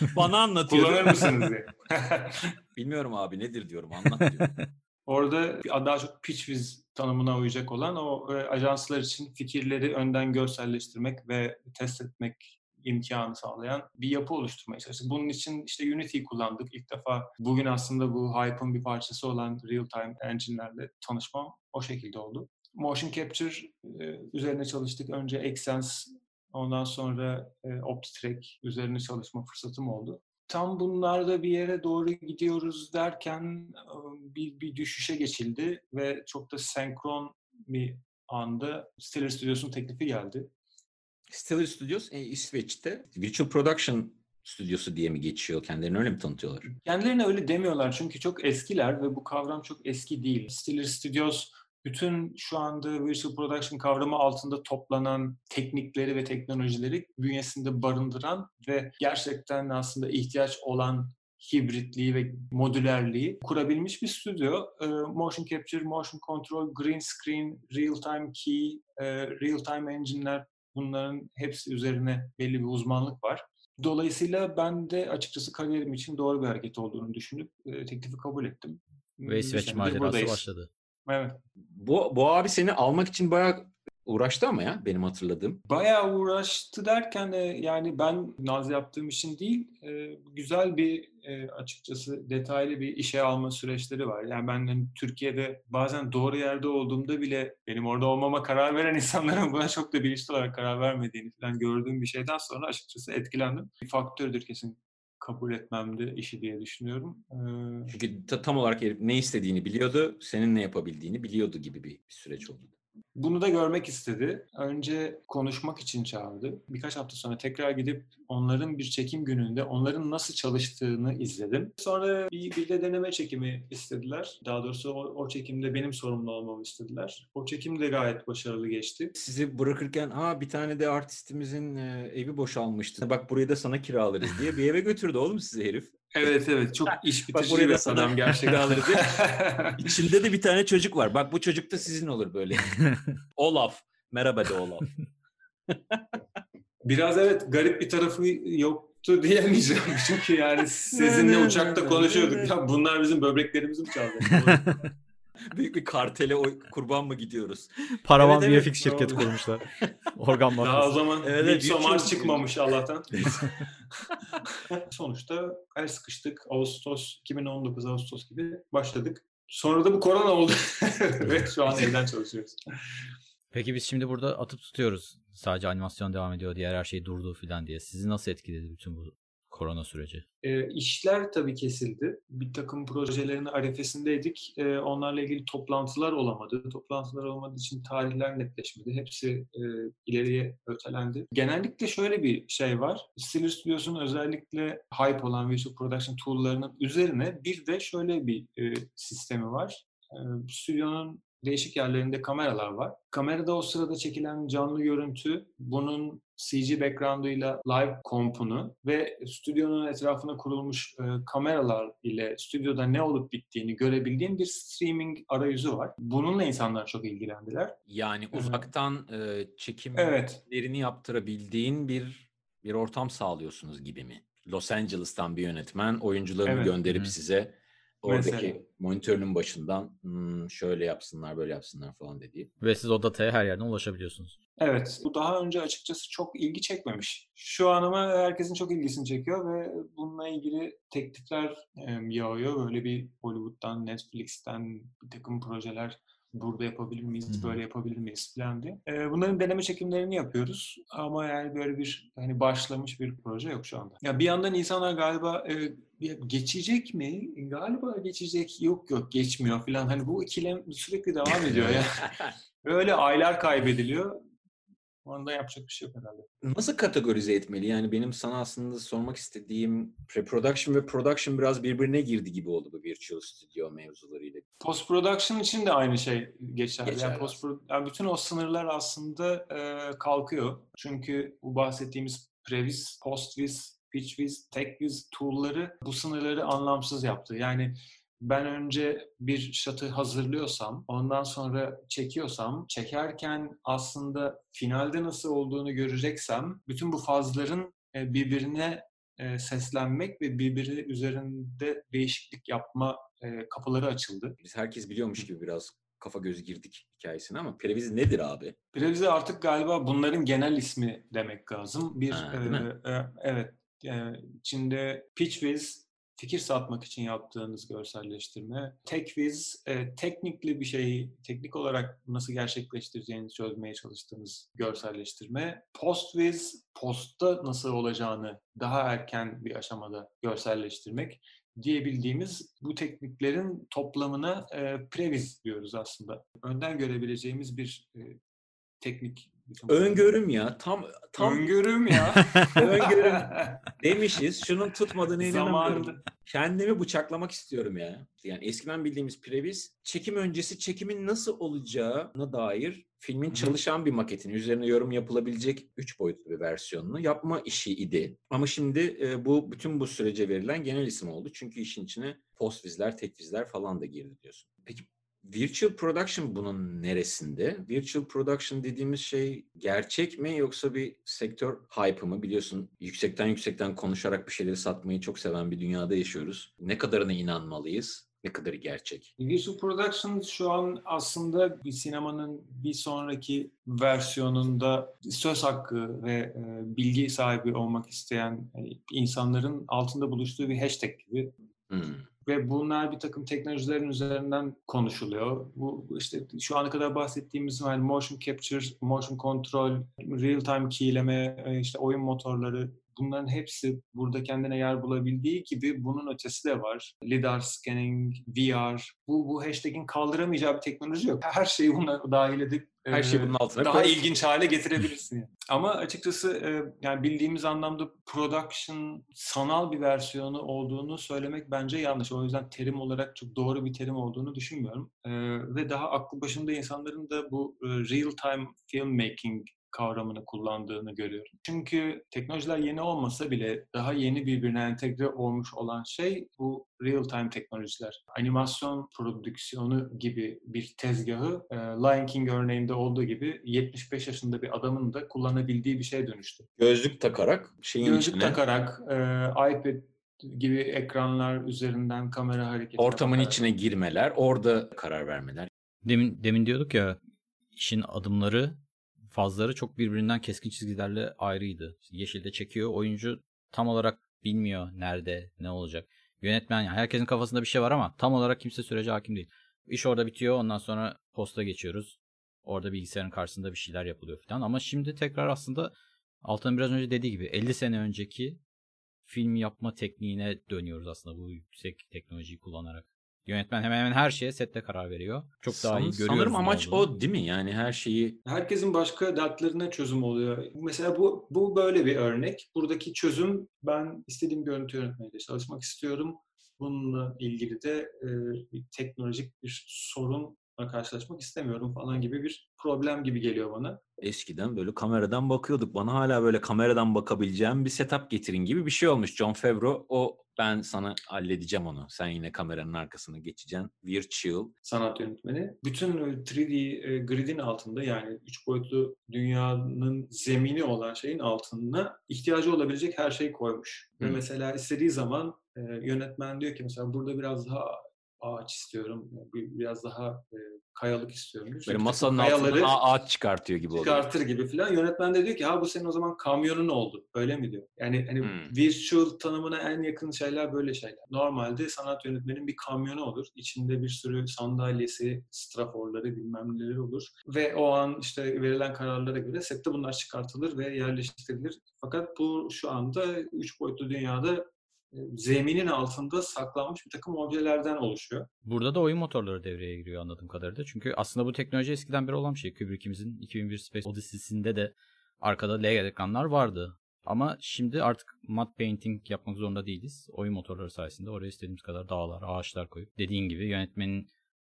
Bana anlatıyor. kullanır mısınız diye. Bilmiyorum abi nedir diyorum anlat diyorum. Orada daha çok pitch viz tanımına uyacak olan o e, ajanslar için fikirleri önden görselleştirmek ve test etmek imkanı sağlayan bir yapı oluşturmaya çalıştık. Bunun için işte Unity'yi kullandık. İlk defa bugün aslında bu Hype'ın bir parçası olan real-time engine'lerle tanışmam o şekilde oldu. Motion Capture e, üzerine çalıştık. Önce Exsense, ondan sonra e, OptiTrack üzerine çalışma fırsatım oldu tam bunlarda bir yere doğru gidiyoruz derken e, bir, bir düşüşe geçildi ve çok da senkron bir anda Stellar Studios'un teklifi geldi. Stellar Studios e, İsveç'te Virtual Production stüdyosu diye mi geçiyor? Kendilerini öyle mi tanıtıyorlar? Kendilerine öyle demiyorlar çünkü çok eskiler ve bu kavram çok eski değil. Stellar Studios bütün şu anda Virtual Production kavramı altında toplanan teknikleri ve teknolojileri bünyesinde barındıran ve gerçekten aslında ihtiyaç olan hibritliği ve modülerliği kurabilmiş bir stüdyo. Ee, motion Capture, Motion Control, Green Screen, Real Time Key, e, Real Time Engine'ler bunların hepsi üzerine belli bir uzmanlık var. Dolayısıyla ben de açıkçası kariyerim için doğru bir hareket olduğunu düşünüp e, teklifi kabul ettim. Ve İsveç macerası başladı. Evet. Bu, bu abi seni almak için bayağı uğraştı ama ya benim hatırladığım. Bayağı uğraştı derken de yani ben naz yaptığım için değil, e, güzel bir e, açıkçası detaylı bir işe alma süreçleri var. Yani ben hani Türkiye'de bazen doğru yerde olduğumda bile benim orada olmama karar veren insanların buna çok da bilinçli olarak karar vermediğini falan gördüğüm bir şeyden sonra açıkçası etkilendim. Bir faktördür kesin kabul etmemde işi diye düşünüyorum. Ee, Çünkü ta- tam olarak ne istediğini biliyordu, senin ne yapabildiğini biliyordu gibi bir, bir süreç oldu. Bunu da görmek istedi. Önce konuşmak için çağırdı. Birkaç hafta sonra tekrar gidip onların bir çekim gününde onların nasıl çalıştığını izledim. Sonra bir, bir de deneme çekimi istediler. Daha doğrusu o, o çekimde benim sorumlu olmamı istediler. O çekim de gayet başarılı geçti. Sizi bırakırken Aa, bir tane de artistimizin evi boşalmıştı. Bak burayı da sana kiralarız diye bir eve götürdü oğlum sizi herif. Evet evet çok iş bitirici bir sana adam gerçekten. İçinde de bir tane çocuk var. Bak bu çocuk da sizin olur böyle. Olaf. Merhaba de Olaf. Biraz evet garip bir tarafı yoktu diyemeyeceğim. Çünkü yani sizinle uçakta konuşuyorduk. Ya bunlar bizim böbreklerimizi mi çaldı? Büyük bir kartele o kurban mı gidiyoruz? Paravan Evet, evet, VFX şirketi doğru. kurmuşlar. Organ Daha o mafyası. zaman Evet, evet, evet, Midsommar Virtual- çıkmamış Allah'tan. Sonuçta el sıkıştık. Ağustos, 2019 Ağustos gibi başladık. Sonra da bu korona oldu. Ve şu an evden çalışıyoruz. Peki biz şimdi burada atıp tutuyoruz. Sadece animasyon devam ediyor, diğer her şey durdu falan diye. Sizi nasıl etkiledi bütün bu korona süreci? E, işler tabii kesildi. Bir takım projelerin arifesindeydik. E, onlarla ilgili toplantılar olamadı. Toplantılar olmadığı için tarihler netleşmedi. Hepsi e, ileriye ötelendi. Genellikle şöyle bir şey var. Stellar Studios'un özellikle hype olan Visual Production tool'larının üzerine bir de şöyle bir e, sistemi var. E, stüdyonun değişik yerlerinde kameralar var. Kamerada o sırada çekilen canlı görüntü bunun CG background'uyla live kompunu ve stüdyonun etrafına kurulmuş e, kameralar ile stüdyoda ne olup bittiğini görebildiğin bir streaming arayüzü var. Bununla insanlar çok ilgilendiler. Yani uzaktan e, çekimlerini Evet, yaptırabildiğin bir bir ortam sağlıyorsunuz gibi mi? Los Angeles'tan bir yönetmen oyuncularını Evet. gönderip Hı. size oradaki Mesela. monitörün başından "Hmm, şöyle yapsınlar böyle yapsınlar falan dediği. Ve siz o dataya her yerden ulaşabiliyorsunuz. Evet, bu daha önce açıkçası çok ilgi çekmemiş. Şu an ama herkesin çok ilgisini çekiyor ve bununla ilgili teklifler yağıyor. Böyle bir Hollywood'dan, Netflix'ten bir takım projeler burada yapabilir miyiz, böyle yapabilir miyiz falan diye. E, bunların deneme çekimlerini yapıyoruz ama yani böyle bir hani başlamış bir proje yok şu anda. Ya bir yandan insanlar galiba e, geçecek mi? Galiba geçecek. Yok yok geçmiyor falan. Hani bu ikilem sürekli devam ediyor ya. Böyle aylar kaybediliyor. Onda yapacak bir şey yok herhalde. Nasıl kategorize etmeli? Yani benim sana aslında sormak istediğim pre-production ve production biraz birbirine girdi gibi oldu bu Virtual Studio mevzularıyla. Post production için de aynı şey geçerli. Geçerli Yani post yani bütün o sınırlar aslında e, kalkıyor. Çünkü bu bahsettiğimiz previs, postvis, pitchviz, techviz tool'ları bu sınırları anlamsız yaptı. Yani ben önce bir shot'ı hazırlıyorsam, ondan sonra çekiyorsam, çekerken aslında finalde nasıl olduğunu göreceksem, bütün bu fazların e, birbirine e, seslenmek ve birbiri üzerinde değişiklik yapma e, kapıları açıldı. Biz herkes biliyormuş gibi biraz kafa göz girdik hikayesine ama previz nedir abi? Previze artık galiba bunların genel ismi demek lazım. Bir Ha, e, e, evet e, içinde pitchviz fikir satmak için yaptığınız görselleştirme, techviz e, teknikli bir şeyi teknik olarak nasıl gerçekleştireceğinizi çözmeye çalıştığınız görselleştirme, postviz postta nasıl olacağını daha erken bir aşamada görselleştirmek diyebildiğimiz bu tekniklerin toplamına e, previz diyoruz aslında. Önden görebileceğimiz bir e, teknik. Öngörüm ya. Tam tam Öngörüm ya. Öngörüm. demişiz. Şunun tutmadığını inanamıyorum. Zamanında. Kendimi bıçaklamak istiyorum ya. Yani eskiden bildiğimiz previz çekim öncesi çekimin nasıl olacağına dair filmin çalışan bir maketini, üzerine yorum yapılabilecek üç boyutlu bir versiyonunu yapma işi idi. Ama şimdi e, bu bütün bu sürece verilen genel isim oldu. Çünkü işin içine postvizler, tekvizler falan da girdi diyorsun. Peki Virtual production bunun neresinde? Virtual production dediğimiz şey gerçek mi yoksa bir sektör hype'ı mı? Biliyorsun yüksekten yüksekten konuşarak bir şeyleri satmayı çok seven bir dünyada yaşıyoruz. Ne kadarına inanmalıyız? Ne kadarı gerçek? Visual Production şu an aslında bir sinemanın bir sonraki versiyonunda söz hakkı ve e, bilgi sahibi olmak isteyen e, insanların altında buluştuğu bir hashtag gibi. Hmm. Ve bunlar bir takım teknolojilerin üzerinden konuşuluyor. Bu işte şu ana kadar bahsettiğimiz yani motion capture, motion control, real time keyleme, e, işte oyun motorları bunların hepsi burada kendine yer bulabildiği gibi bunun ötesi de var. LiDAR scanning, VR. Bu, bu hashtag'in kaldıramayacağı bir teknoloji yok. Her şeyi buna dahil edip Her şey e, bunun altına daha koyarsın. ilginç hale getirebilirsin. Ama açıkçası e, yani bildiğimiz anlamda production sanal bir versiyonu olduğunu söylemek bence yanlış. O yüzden terim olarak çok doğru bir terim olduğunu düşünmüyorum. E, ve daha aklı başında insanların da bu e, real time filmmaking kavramını kullandığını görüyorum. Çünkü teknolojiler yeni olmasa bile daha yeni birbirine entegre olmuş olan şey bu real time teknolojiler. Animasyon prodüksiyonu gibi bir tezgahı e, Lion King örneğinde olduğu gibi 75 yaşında bir adamın da kullanabildiği bir şeye dönüştü. Gözlük takarak şeyin Gözlük içine, takarak e, iPad gibi ekranlar üzerinden kamera hareketi ortamın yaparak- içine girmeler, orada karar vermeler. Demin demin diyorduk ya işin adımları fazları çok birbirinden keskin çizgilerle ayrıydı. Yeşilde çekiyor. Oyuncu tam olarak bilmiyor nerede ne olacak. Yönetmen yani herkesin kafasında bir şey var ama tam olarak kimse sürece hakim değil. İş orada bitiyor. Ondan sonra posta geçiyoruz. Orada bilgisayarın karşısında bir şeyler yapılıyor falan. Ama şimdi tekrar aslında Altan biraz önce dediği gibi 50 sene önceki film yapma tekniğine dönüyoruz aslında bu yüksek teknolojiyi kullanarak. Yönetmen hemen hemen her şeye sette karar veriyor. Çok daha iyi San- görüyoruz. Sanırım amaç olduğunu. o değil mi? Yani her şeyi Herkesin başka dertlerine çözüm oluyor. Mesela bu bu böyle bir örnek. Buradaki çözüm ben istediğim görüntü yönetmeniyle çalışmak istiyorum. Bununla ilgili de e, bir teknolojik bir sorun karşılaşmak istemiyorum falan gibi bir problem gibi geliyor bana. Eskiden böyle kameradan bakıyorduk. Bana hala böyle kameradan bakabileceğim bir setup getirin gibi bir şey olmuş. John Favreau o ben sana halledeceğim onu. Sen yine kameranın arkasına geçeceksin. Virtual. Sanat yönetmeni. Bütün 3D e, gridin altında yani üç boyutlu dünyanın zemini olan şeyin altına ihtiyacı olabilecek her şeyi koymuş. Ve Hı. mesela istediği zaman yönetmen diyor ki mesela burada biraz daha ağaç istiyorum, bir- biraz daha e, kayalık istiyorum. diyor. Böyle Çünkü masanın altından ağaç çıkartıyor gibi oluyor. çıkartır gibi filan. Yönetmen de diyor ki ha bu senin o zaman kamyonun oldu. Öyle mi diyor. Yani hani Hmm. virtual tanımına en yakın şeyler böyle şeyler. Normalde sanat yönetmenin bir kamyonu olur. İçinde bir sürü sandalyesi, straforları bilmem neleri olur. Ve o an işte verilen kararlara göre sette bunlar çıkartılır ve yerleştirilir. Fakat bu şu anda üç boyutlu dünyada zeminin altında saklanmış bir takım objelerden oluşuyor. Burada da oyun motorları devreye giriyor anladığım kadarıyla. Çünkü aslında bu teknoloji eskiden beri olan bir şey. Kubrick'imizin 2001 Space Odyssey'sinde de arkada LED ekranlar vardı. Ama şimdi artık matte painting yapmak zorunda değiliz. Oyun motorları sayesinde oraya istediğimiz kadar dağlar, ağaçlar koyup dediğin gibi yönetmenin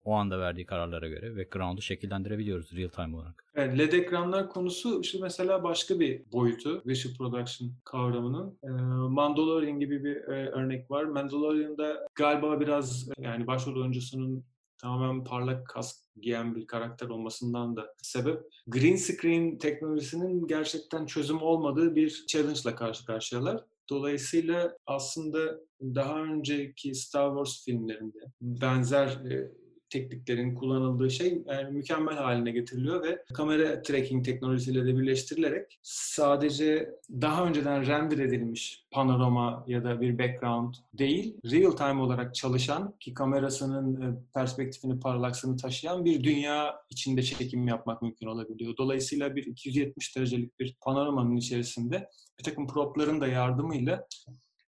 o anda verdiği kararlara göre background'u şekillendirebiliyoruz real time olarak. Evet, LED ekranlar konusu işte mesela başka bir boyutu Visual Production kavramının. E, Mandalorian gibi bir e, örnek var. Mandalorian'da galiba biraz yani başrol oyuncusunun tamamen parlak kask giyen bir karakter olmasından da sebep green screen teknolojisinin gerçekten çözüm olmadığı bir challenge ile karşı karşıyalar. Dolayısıyla aslında daha önceki Star Wars filmlerinde benzer e, tekniklerin kullanıldığı şey yani mükemmel haline getiriliyor ve kamera tracking teknolojisiyle de birleştirilerek sadece daha önceden render edilmiş panorama ya da bir background değil, real time olarak çalışan ki kamerasının e, perspektifini, parlaksını taşıyan bir dünya içinde çekim yapmak mümkün olabiliyor. Dolayısıyla bir 270 derecelik bir panoramanın içerisinde bir takım propların da yardımıyla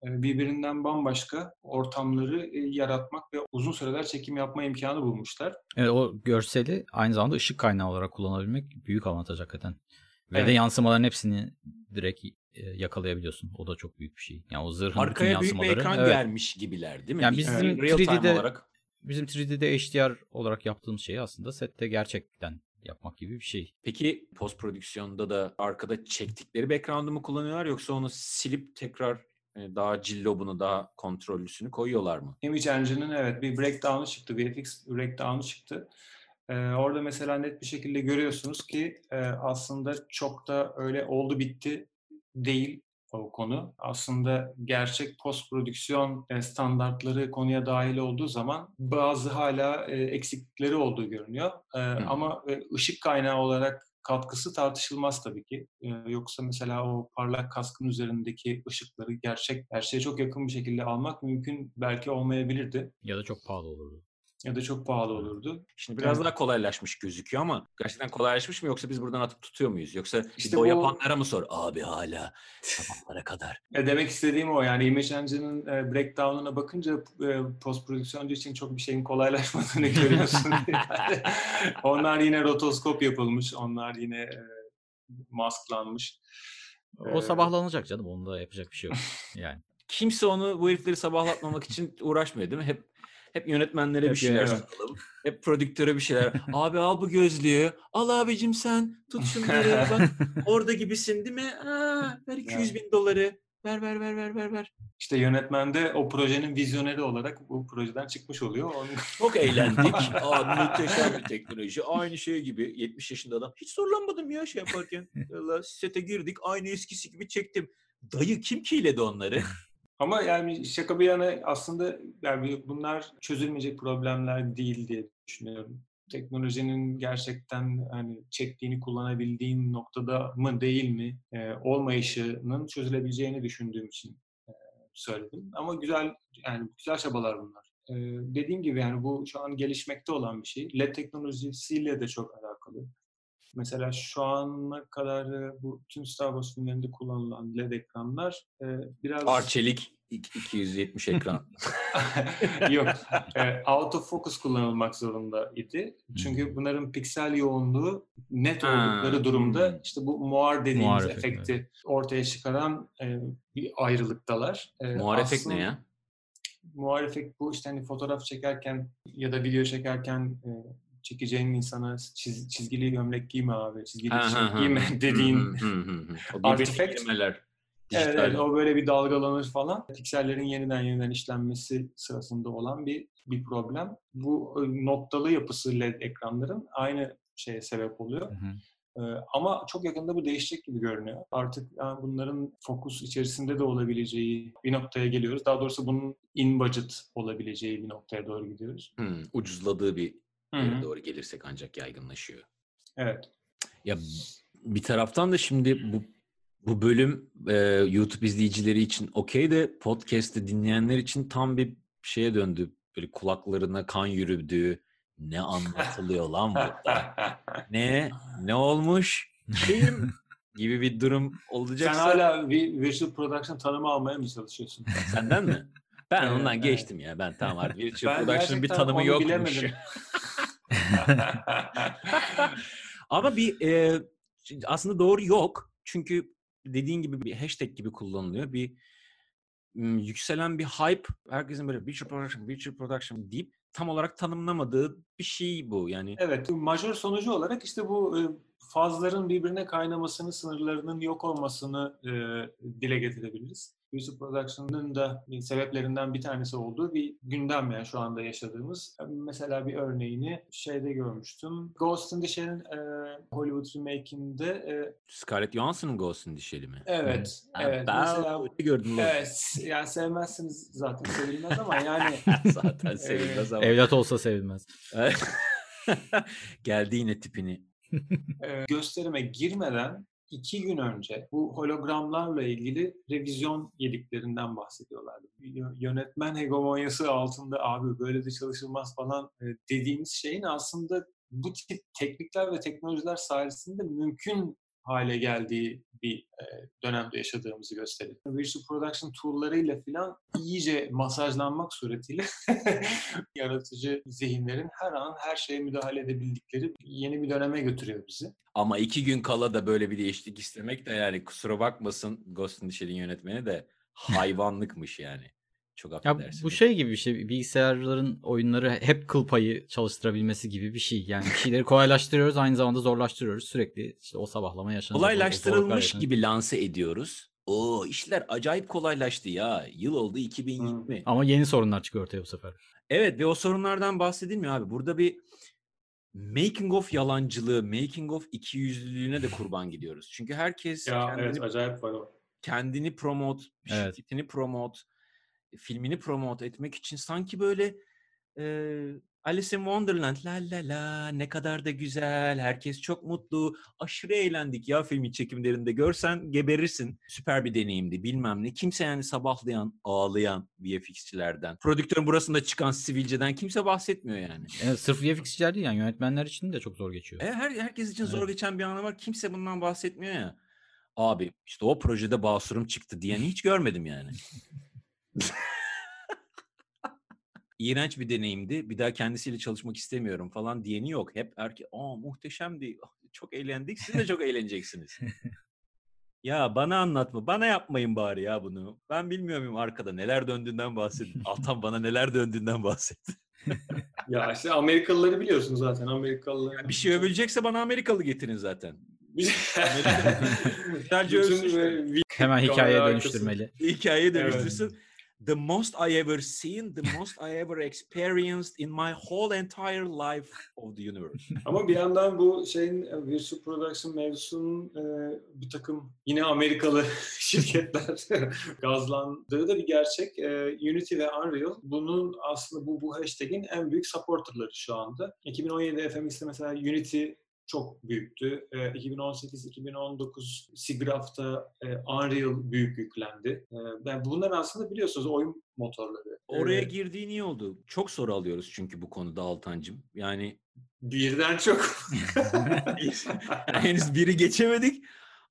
birbirinden bambaşka ortamları yaratmak ve uzun süreler çekim yapma imkanı bulmuşlar. Evet, o görseli aynı zamanda ışık kaynağı olarak kullanabilmek büyük avantaj hakikaten. Ve de Evet. yansımaların hepsini direkt yakalayabiliyorsun. O da çok büyük bir şey. Yani o zırhın bütün Arkaya büyük bir yansımaları. ekran evet. gelmiş gibiler değil mi? Yani bizim time 3D'de olarak. Bizim 3D'de HDR olarak yaptığımız şeyi aslında sette gerçekten yapmak gibi bir şey. Peki post prodüksiyonda da arkada çektikleri background'u mu kullanıyorlar yoksa onu silip tekrar daha cillobunu daha kontrollüsünü koyuyorlar mı? Image Engine'in evet bir breakdown'u çıktı, VFX breakdown'u çıktı. Ee, orada mesela net bir şekilde görüyorsunuz ki e, aslında çok da öyle oldu bitti değil o konu. Aslında gerçek post prodüksiyon e, standartları konuya dahil olduğu zaman bazı hala e, eksiklikleri olduğu görünüyor. E, ama e, ışık kaynağı olarak katkısı tartışılmaz tabii ki. E, yoksa mesela o parlak kaskın üzerindeki ışıkları gerçek gerçeğe çok yakın bir şekilde almak mümkün belki olmayabilirdi Ya da çok pahalı olurdu. Ya da çok pahalı olurdu. Şimdi biraz Evet. daha kolaylaşmış gözüküyor ama gerçekten kolaylaşmış mı yoksa biz buradan atıp tutuyor muyuz? Yoksa bir İşte de o bu- yapanlara mı sor? Abi hala sabahlara kadar. E demek istediğim o yani Image Engine'in e, breakdown'una bakınca e, post prodüksiyoncu için çok bir şeyin kolaylaşmadığını görüyorsun. Onlar yine rotoskop yapılmış, onlar yine e, masklanmış. O Ee, sabahlanacak canım. Onda yapacak bir şey yok. Yani. Kimse onu bu herifleri sabahlatmamak için uğraşmıyor değil mi? Hep hep yönetmenlere bir Hep şeyler yönetmen. satalım. Hep prodüktöre bir şeyler. Abi al bu gözlüğü. Al abicim sen. Tut şunları. Bak orada gibisin değil mi? Aa, ver 200 bin doları. Ver ver ver ver ver ver. İşte yönetmen de o projenin vizyoneri olarak bu projeden çıkmış oluyor. Onun- Çok eğlendik. Aa, muhteşem bir teknoloji. Aynı şey gibi. 70 yaşında adam. Hiç zorlanmadım ya şey yaparken. Valla sete girdik. Aynı eskisi gibi çektim. Dayı kim kiledi onları? Ama yani şaka bir yana aslında yani bunlar çözülmeyecek problemler değil diye düşünüyorum. Teknolojinin gerçekten hani çektiğini kullanabildiğin noktada mı değil mi e, olmayışının çözülebileceğini düşündüğüm için e, söyledim. Ama güzel yani güzel çabalar bunlar. E, dediğim gibi yani bu şu an gelişmekte olan bir şey. LED teknolojisiyle de çok alakalı. Mesela şu ana kadar bu tüm Star Wars filmlerinde kullanılan LED ekranlar e, biraz Arçelik 270 ekran. Yok. E, autofocus kullanılmak zorunda idi. Çünkü bunların piksel yoğunluğu net Ha, oldukları durumda hmm. işte bu muar dediğimiz Muar efekti, efekti ortaya çıkaran e, bir ayrılıktalar. E, Muar efekt aslında ne ya? Muar efekt bu işte hani fotoğraf çekerken ya da video çekerken e, çekeceğin insana çiz, çizgili gömlek giyme abi, çizgili tişört giyme dediğin hı, hı, hı, hı. O birbirine Artifact. Evet, evet, o böyle bir dalgalanır falan. Piksellerin yeniden yeniden işlenmesi sırasında olan bir bir problem. Bu e, noktalı yapısı LED ekranların aynı şeye sebep oluyor. Hı hı. Ee, ama çok yakında bu değişecek gibi görünüyor. Artık yani bunların fokus içerisinde de olabileceği bir noktaya geliyoruz. Daha doğrusu bunun in budget olabileceği bir noktaya doğru gidiyoruz. Hı, ucuzladığı bir Hı yere hı. doğru gelirsek ancak yaygınlaşıyor. Evet. Ya bir taraftan da şimdi bu bu bölüm e, YouTube izleyicileri için okey de podcast'te dinleyenler için tam bir şeye döndü. Böyle kulaklarına kan yürüdüğü ne anlatılıyor lan burada? Ne? Ne olmuş? Şeyim gibi bir durum Sen olacaksa hala bir virtual production tanımı almaya mı çalışıyorsun? senden mi? Ben Evet, ondan evet. geçtim ya. Ben tamam artık Virtual Production'ın bir tanımı yokmuş. Ama bir e, aslında doğru yok. Çünkü dediğin gibi bir hashtag gibi kullanılıyor. Bir m, yükselen bir hype. Herkesin böyle virtual production, virtual production deyip tam olarak tanımlamadığı bir şey bu. Yani Evet, majör sonucu olarak işte bu fazların birbirine kaynamasını, sınırlarının yok olmasını e, dile getirebiliriz. Music Production'ın da bir sebeplerinden bir tanesi olduğu bir gündem yani şu anda yaşadığımız. Mesela bir örneğini şeyde görmüştüm. Ghost in the Shell'in e, Hollywood remake'inde e, Scarlett Johansson'ın Ghost in the Shell'i mi? evet, evet. Ben Mesela gördüm. evet, yani sevmezsiniz zaten sevilmez ama yani Zaten sevilmez ama. Evlat olsa sevilmez. Geldi yine tipini. e, gösterime girmeden iki gün önce bu hologramlarla ilgili revizyon yediklerinden bahsediyorlardı. Yö- Yönetmen hegemonyası altında abi böyle de çalışılmaz falan e, dediğimiz şeyin aslında bu tip teknikler ve teknolojiler sayesinde mümkün hale geldiği bir dönemde yaşadığımızı gösteriyor. Virtual Production tool'larıyla falan iyice masajlanmak suretiyle yaratıcı zihinlerin her an her şeye müdahale edebildikleri yeni bir döneme götürüyor bizi. Ama iki gün kala da böyle bir değişiklik istemek de yani kusura bakmasın Ghost in the Shell'in yönetmeni de hayvanlıkmış yani. Çok Ya affedersin. bu şey gibi bir şey. Bilgisayarların oyunları hep kıl payı çalıştırabilmesi gibi bir şey. Yani bir şeyleri kolaylaştırıyoruz aynı zamanda zorlaştırıyoruz. Sürekli işte o sabahlama yaşanacak. Kolaylaştırılmış gibi lanse ediyoruz. O işler acayip kolaylaştı ya. Yıl oldu 2020. Ama yeni sorunlar çıkıyor ortaya bu sefer. Evet ve o sorunlardan bahsedilmiyor abi. Burada bir making of yalancılığı, making of ikiyüzlülüğüne de kurban gidiyoruz. Çünkü herkes Ya kendini, evet acayip var kendini promote, Evet. şirketini promote, filmini promote etmek için sanki böyle e, Alice in Wonderland la la la ne kadar da güzel, herkes çok mutlu, aşırı eğlendik ya filmin çekimlerinde görsen geberirsin. Süper bir deneyimdi bilmem ne. Kimse yani sabahlayan, ağlayan VFX'çilerden, prodüktörün burasında çıkan sivilceden kimse bahsetmiyor yani. Evet, sırf VFX'ciler değil yani yönetmenler için de çok zor geçiyor. E, her herkes için zor Evet. geçen bir anı var. Kimse bundan bahsetmiyor ya. Abi işte o projede basurum çıktı diyeni hiç görmedim yani. İğrenç bir deneyimdi. Bir daha kendisiyle çalışmak istemiyorum falan diyeni yok. Hep erkek, aa muhteşemdi. Çok eğlendik. Siz de çok eğleneceksiniz. Ya bana anlatma. Bana yapmayın bari ya bunu. Ben bilmiyor muyum arkada neler döndüğünden bahsedin. Altan bana neler döndüğünden bahset. Ya işte Amerikalıları biliyorsun zaten. Amerikalılar. Bir şey övülecekse bana Amerikalı getirin zaten. Sadece övsün işte. Hemen hikayeye dönüştürmeli. hikaye Evet. The most I ever seen, the most I ever experienced in my whole entire life of the universe. Ama bir yandan bu şeyin e, virtual production mevzusunun e, bir takım yine Amerikalı şirketler gazlandığı da bir gerçek. E, Unity ve Unreal bunun aslında bu bu hashtag'in en büyük supporterları şu anda. 2017 FMX'te mesela Unity çok büyüktü. E, 2018-2019 SIGGRAPH'ta e, Unreal büyük yüklendi. E, yani bunlar aslında biliyorsunuz oyun motorları. Oraya E, girdiğin iyi oldu. Çok soru alıyoruz çünkü bu konuda Altancım. Yani birden çok. henüz biri geçemedik.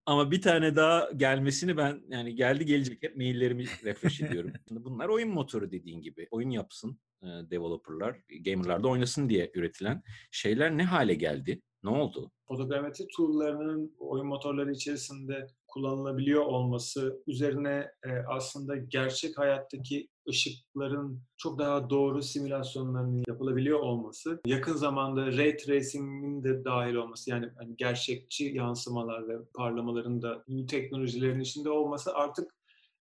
Ama bir tane daha gelmesini ben yani geldi gelecek hep maillerimi refresh ediyorum. Şimdi bunlar oyun motoru dediğin gibi. Oyun yapsın e, developerlar, gamerlar da oynasın diye üretilen şeyler ne hale geldi? Ne oldu? fotogrametri tool'larının oyun motorları içerisinde kullanılabiliyor olması üzerine e, aslında gerçek hayattaki ışıkların çok daha doğru simülasyonlarının yapılabiliyor olması, yakın zamanda ray tracing'in de dahil olması yani hani gerçekçi yansımalar ve parlamaların da bu teknolojilerin içinde olması artık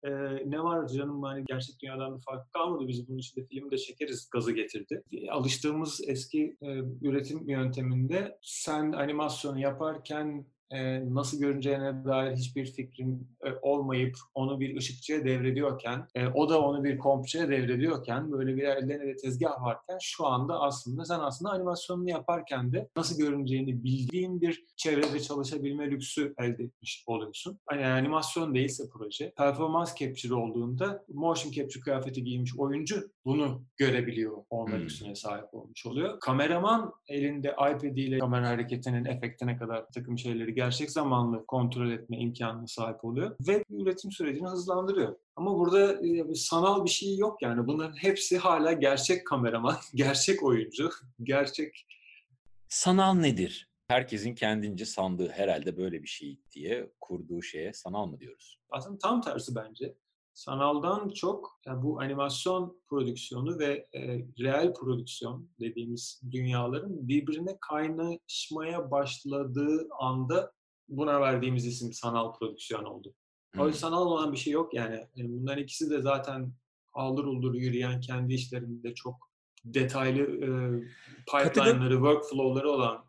e, ne var canım hani gerçek dünyadan bir fark kalmadı. Biz bunun içinde film de çekeriz gazı getirdi. Alıştığımız eski e, üretim yönteminde sen animasyonu yaparken e, nasıl görüneceğine dair hiçbir fikrin e, olmayıp onu bir ışıkçıya devrediyorken, e, o da onu bir kompçuya devrediyorken, böyle bir ellerine de tezgah varken şu anda aslında sen aslında animasyonunu yaparken de nasıl görüneceğini bildiğin bir çevrede çalışabilme lüksü elde etmiş oluyorsun. Yani animasyon değilse proje, performans capture olduğunda motion capture kıyafeti giymiş oyuncu bunu görebiliyor olma hmm. lüksüne sahip olmuş oluyor. Kameraman elinde iPad ile kamera hareketinin efektine kadar takım şeyleri gerçek zamanlı kontrol etme imkanına sahip oluyor ve üretim sürecini hızlandırıyor. Ama burada e, sanal bir şey yok yani. Bunların hepsi hala gerçek kameraman, gerçek oyuncu, gerçek... Sanal nedir? Herkesin kendince sandığı herhalde böyle bir şey diye kurduğu şeye sanal mı diyoruz? Aslında tam tersi bence. Sanaldan çok yani bu animasyon prodüksiyonu ve e, reel prodüksiyon dediğimiz dünyaların birbirine kaynaşmaya başladığı anda buna verdiğimiz isim sanal prodüksiyon oldu. Hmm. O sanal olan bir şey yok yani. yani. Bunların ikisi de zaten aldır uldur yürüyen kendi işlerinde çok detaylı e, pipeline'ları, workflow'ları olan e,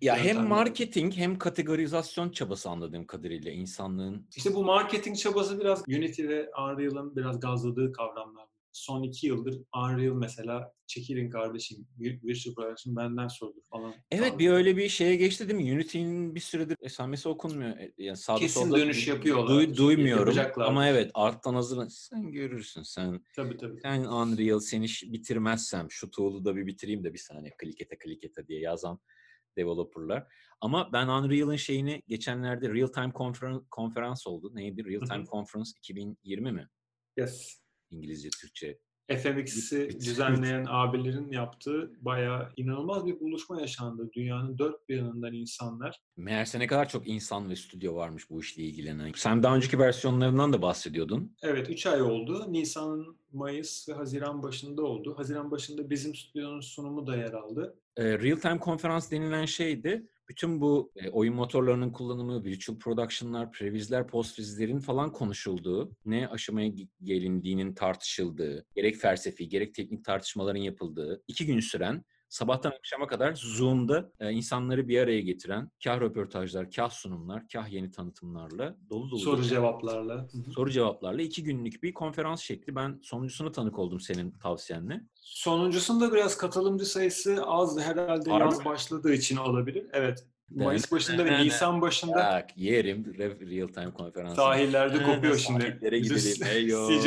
ya hem marketing hem kategorizasyon çabası anladığım kadarıyla insanlığın. İşte bu marketing çabası biraz Unity ve Unreal'ın biraz gazladığı kavramlar son iki yıldır Unreal mesela çekilin kardeşim Virtual Production benden sordu falan. Evet falan. bir öyle bir şeye geçti değil mi? Unity'nin bir süredir esamesi okunmuyor. E, yani sağda Kesin solda dönüş yapıyorlar. Duy, duymuyorum ama evet arttan hazır sen görürsün sen. Tabii tabii. Sen Unreal seni bitirmezsem şu tool'u da bir bitireyim de bir saniye klikete klikete diye yazan developerlar. Ama ben Unreal'ın şeyini geçenlerde Real Time Conference, konferans oldu. Neydi? Real Time Conference 2020 mi? Yes. İngilizce, Türkçe. FMX'i düzenleyen abilerin yaptığı bayağı inanılmaz bir buluşma yaşandı. Dünyanın dört bir yanından insanlar. Meğerse ne kadar çok insan ve stüdyo varmış bu işle ilgilenen. Sen daha önceki versiyonlarından da bahsediyordun. Evet 3 ay oldu. Nisan, Mayıs ve Haziran başında oldu. Haziran başında bizim stüdyonun sunumu da yer aldı. Real Time konferans denilen şeydi bütün bu e, oyun motorlarının kullanımı, virtual production'lar, previzler, postvizlerin falan konuşulduğu, ne aşamaya gelindiğinin tartışıldığı, gerek felsefi, gerek teknik tartışmaların yapıldığı, iki gün süren sabahtan akşama kadar Zoom'da e, insanları bir araya getiren kah röportajlar, kah sunumlar, kah yeni tanıtımlarla dolu dolu. Soru cevaplarla. Soru cevaplarla iki günlük bir konferans şekli. Ben sonuncusuna tanık oldum senin tavsiyenle. Sonuncusunda biraz katılımcı sayısı azdı. Herhalde Harbi. yaz başladığı için olabilir. Evet. Mayıs başında ve Nisan başında. Bak yerim real time konferansı. Sahillerde kopuyor şimdi. Sahillere gidelim. Eyo.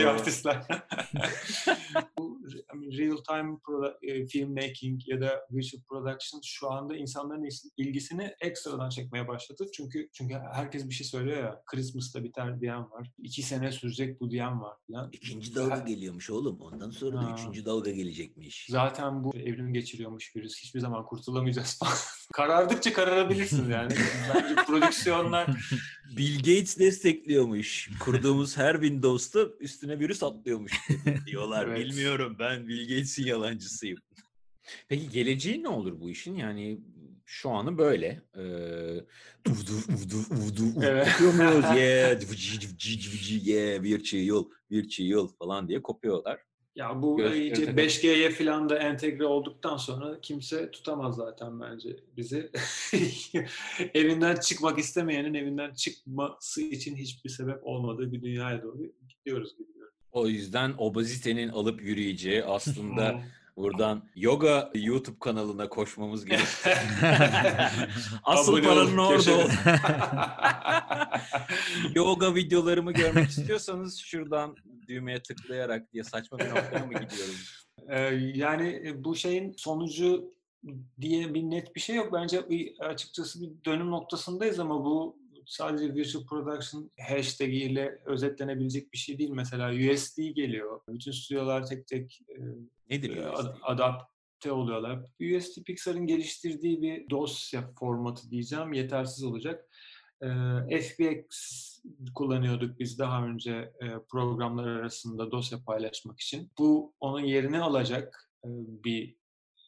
CG artistler. real time e, filmmaking ya da visual production şu anda insanların ilgisini ekstradan çekmeye başladı. Çünkü çünkü herkes bir şey söylüyor ya. Christmas'ta biter diyen var. iki sene sürecek bu diyen var falan. İkinci dalga Her... geliyormuş oğlum. Ondan sonra ha. da üçüncü dalga gelecekmiş. Zaten bu evrim geçiriyormuş virüs. Hiçbir zaman kurtulamayacağız falan. Karardıkça kararabilirsin yani. Bence prodüksiyonlar Bill Gates destekliyormuş. Kurduğumuz her Windows'ta üstüne virüs atlıyormuş diyorlar. evet. Bilmiyorum ben Bill Gates'in yalancısıyım. Peki geleceği ne olur bu işin? Yani şu anı böyle. Ee, udu, udu, udu, evet. Kopuyoruz. yeah, yeah, virtual, virtual falan diye kopuyorlar. Ya bu Göz, iyice 5G'ye falan da entegre olduktan sonra kimse tutamaz zaten bence bizi. evinden çıkmak istemeyenin evinden çıkması için hiçbir sebep olmadığı bir dünyaya doğru gidiyoruz gibi. O yüzden obezitenin alıp yürüyeceği aslında buradan yoga YouTube kanalına koşmamız gerekiyor. Asıl Abone paranın orada yoga videolarımı görmek istiyorsanız şuradan düğmeye tıklayarak diye saçma bir noktaya mı gidiyorum? Ee, yani e, bu şeyin sonucu diye bir net bir şey yok. Bence açıkçası bir dönüm noktasındayız ama bu sadece Visual Production hashtag ile özetlenebilecek bir şey değil. Mesela USD geliyor. Bütün stüdyolar tek tek Nedir e, USD? adapte oluyorlar. USD Pixar'ın geliştirdiği bir dosya formatı diyeceğim. Yetersiz olacak. e, FBX kullanıyorduk biz daha önce e, programlar arasında dosya paylaşmak için. Bu onun yerini alacak e, bir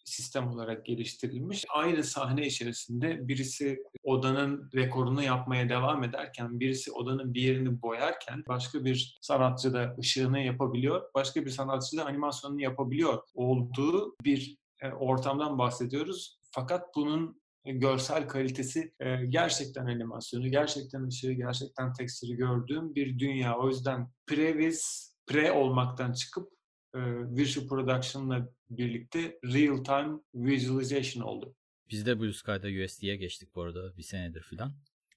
sistem olarak geliştirilmiş. Aynı sahne içerisinde birisi odanın rekorunu yapmaya devam ederken, birisi odanın bir yerini boyarken başka bir sanatçı da ışığını yapabiliyor, başka bir sanatçı da animasyonunu yapabiliyor olduğu bir e, ortamdan bahsediyoruz. Fakat bunun görsel kalitesi e, gerçekten animasyonu, gerçekten ışığı, gerçekten tekstürü gördüğüm bir dünya. O yüzden previz, pre olmaktan çıkıp e, visual production'la birlikte real time visualization oldu. Biz de Blue Sky'da USD'ye geçtik bu arada bir senedir filan.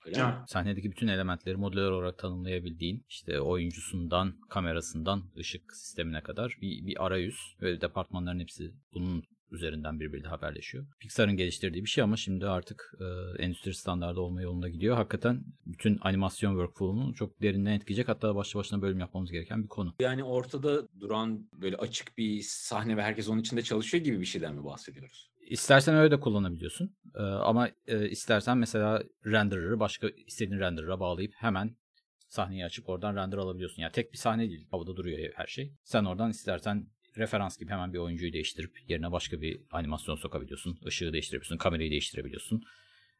Öyle mi? Sahnedeki bütün elementleri modüler olarak tanımlayabildiğin işte oyuncusundan, kamerasından, ışık sistemine kadar bir, bir arayüz ve departmanların hepsi bunun üzerinden birbiriyle haberleşiyor. Pixar'ın geliştirdiği bir şey ama şimdi artık e, endüstri standardı olma yolunda gidiyor. Hakikaten bütün animasyon workflow'unu çok derinden etkileyecek hatta başlı başına bölüm yapmamız gereken bir konu. Yani ortada duran böyle açık bir sahne ve herkes onun içinde çalışıyor gibi bir şeyden mi bahsediyoruz? İstersen öyle de kullanabiliyorsun. Ee, ama e, istersen mesela renderer'ı başka istediğin renderer'a bağlayıp hemen sahneyi açıp oradan render alabiliyorsun. Yani tek bir sahne değil. Havada duruyor her şey. Sen oradan istersen referans gibi hemen bir oyuncuyu değiştirip yerine başka bir animasyon sokabiliyorsun. Işığı değiştirebiliyorsun, kamerayı değiştirebiliyorsun.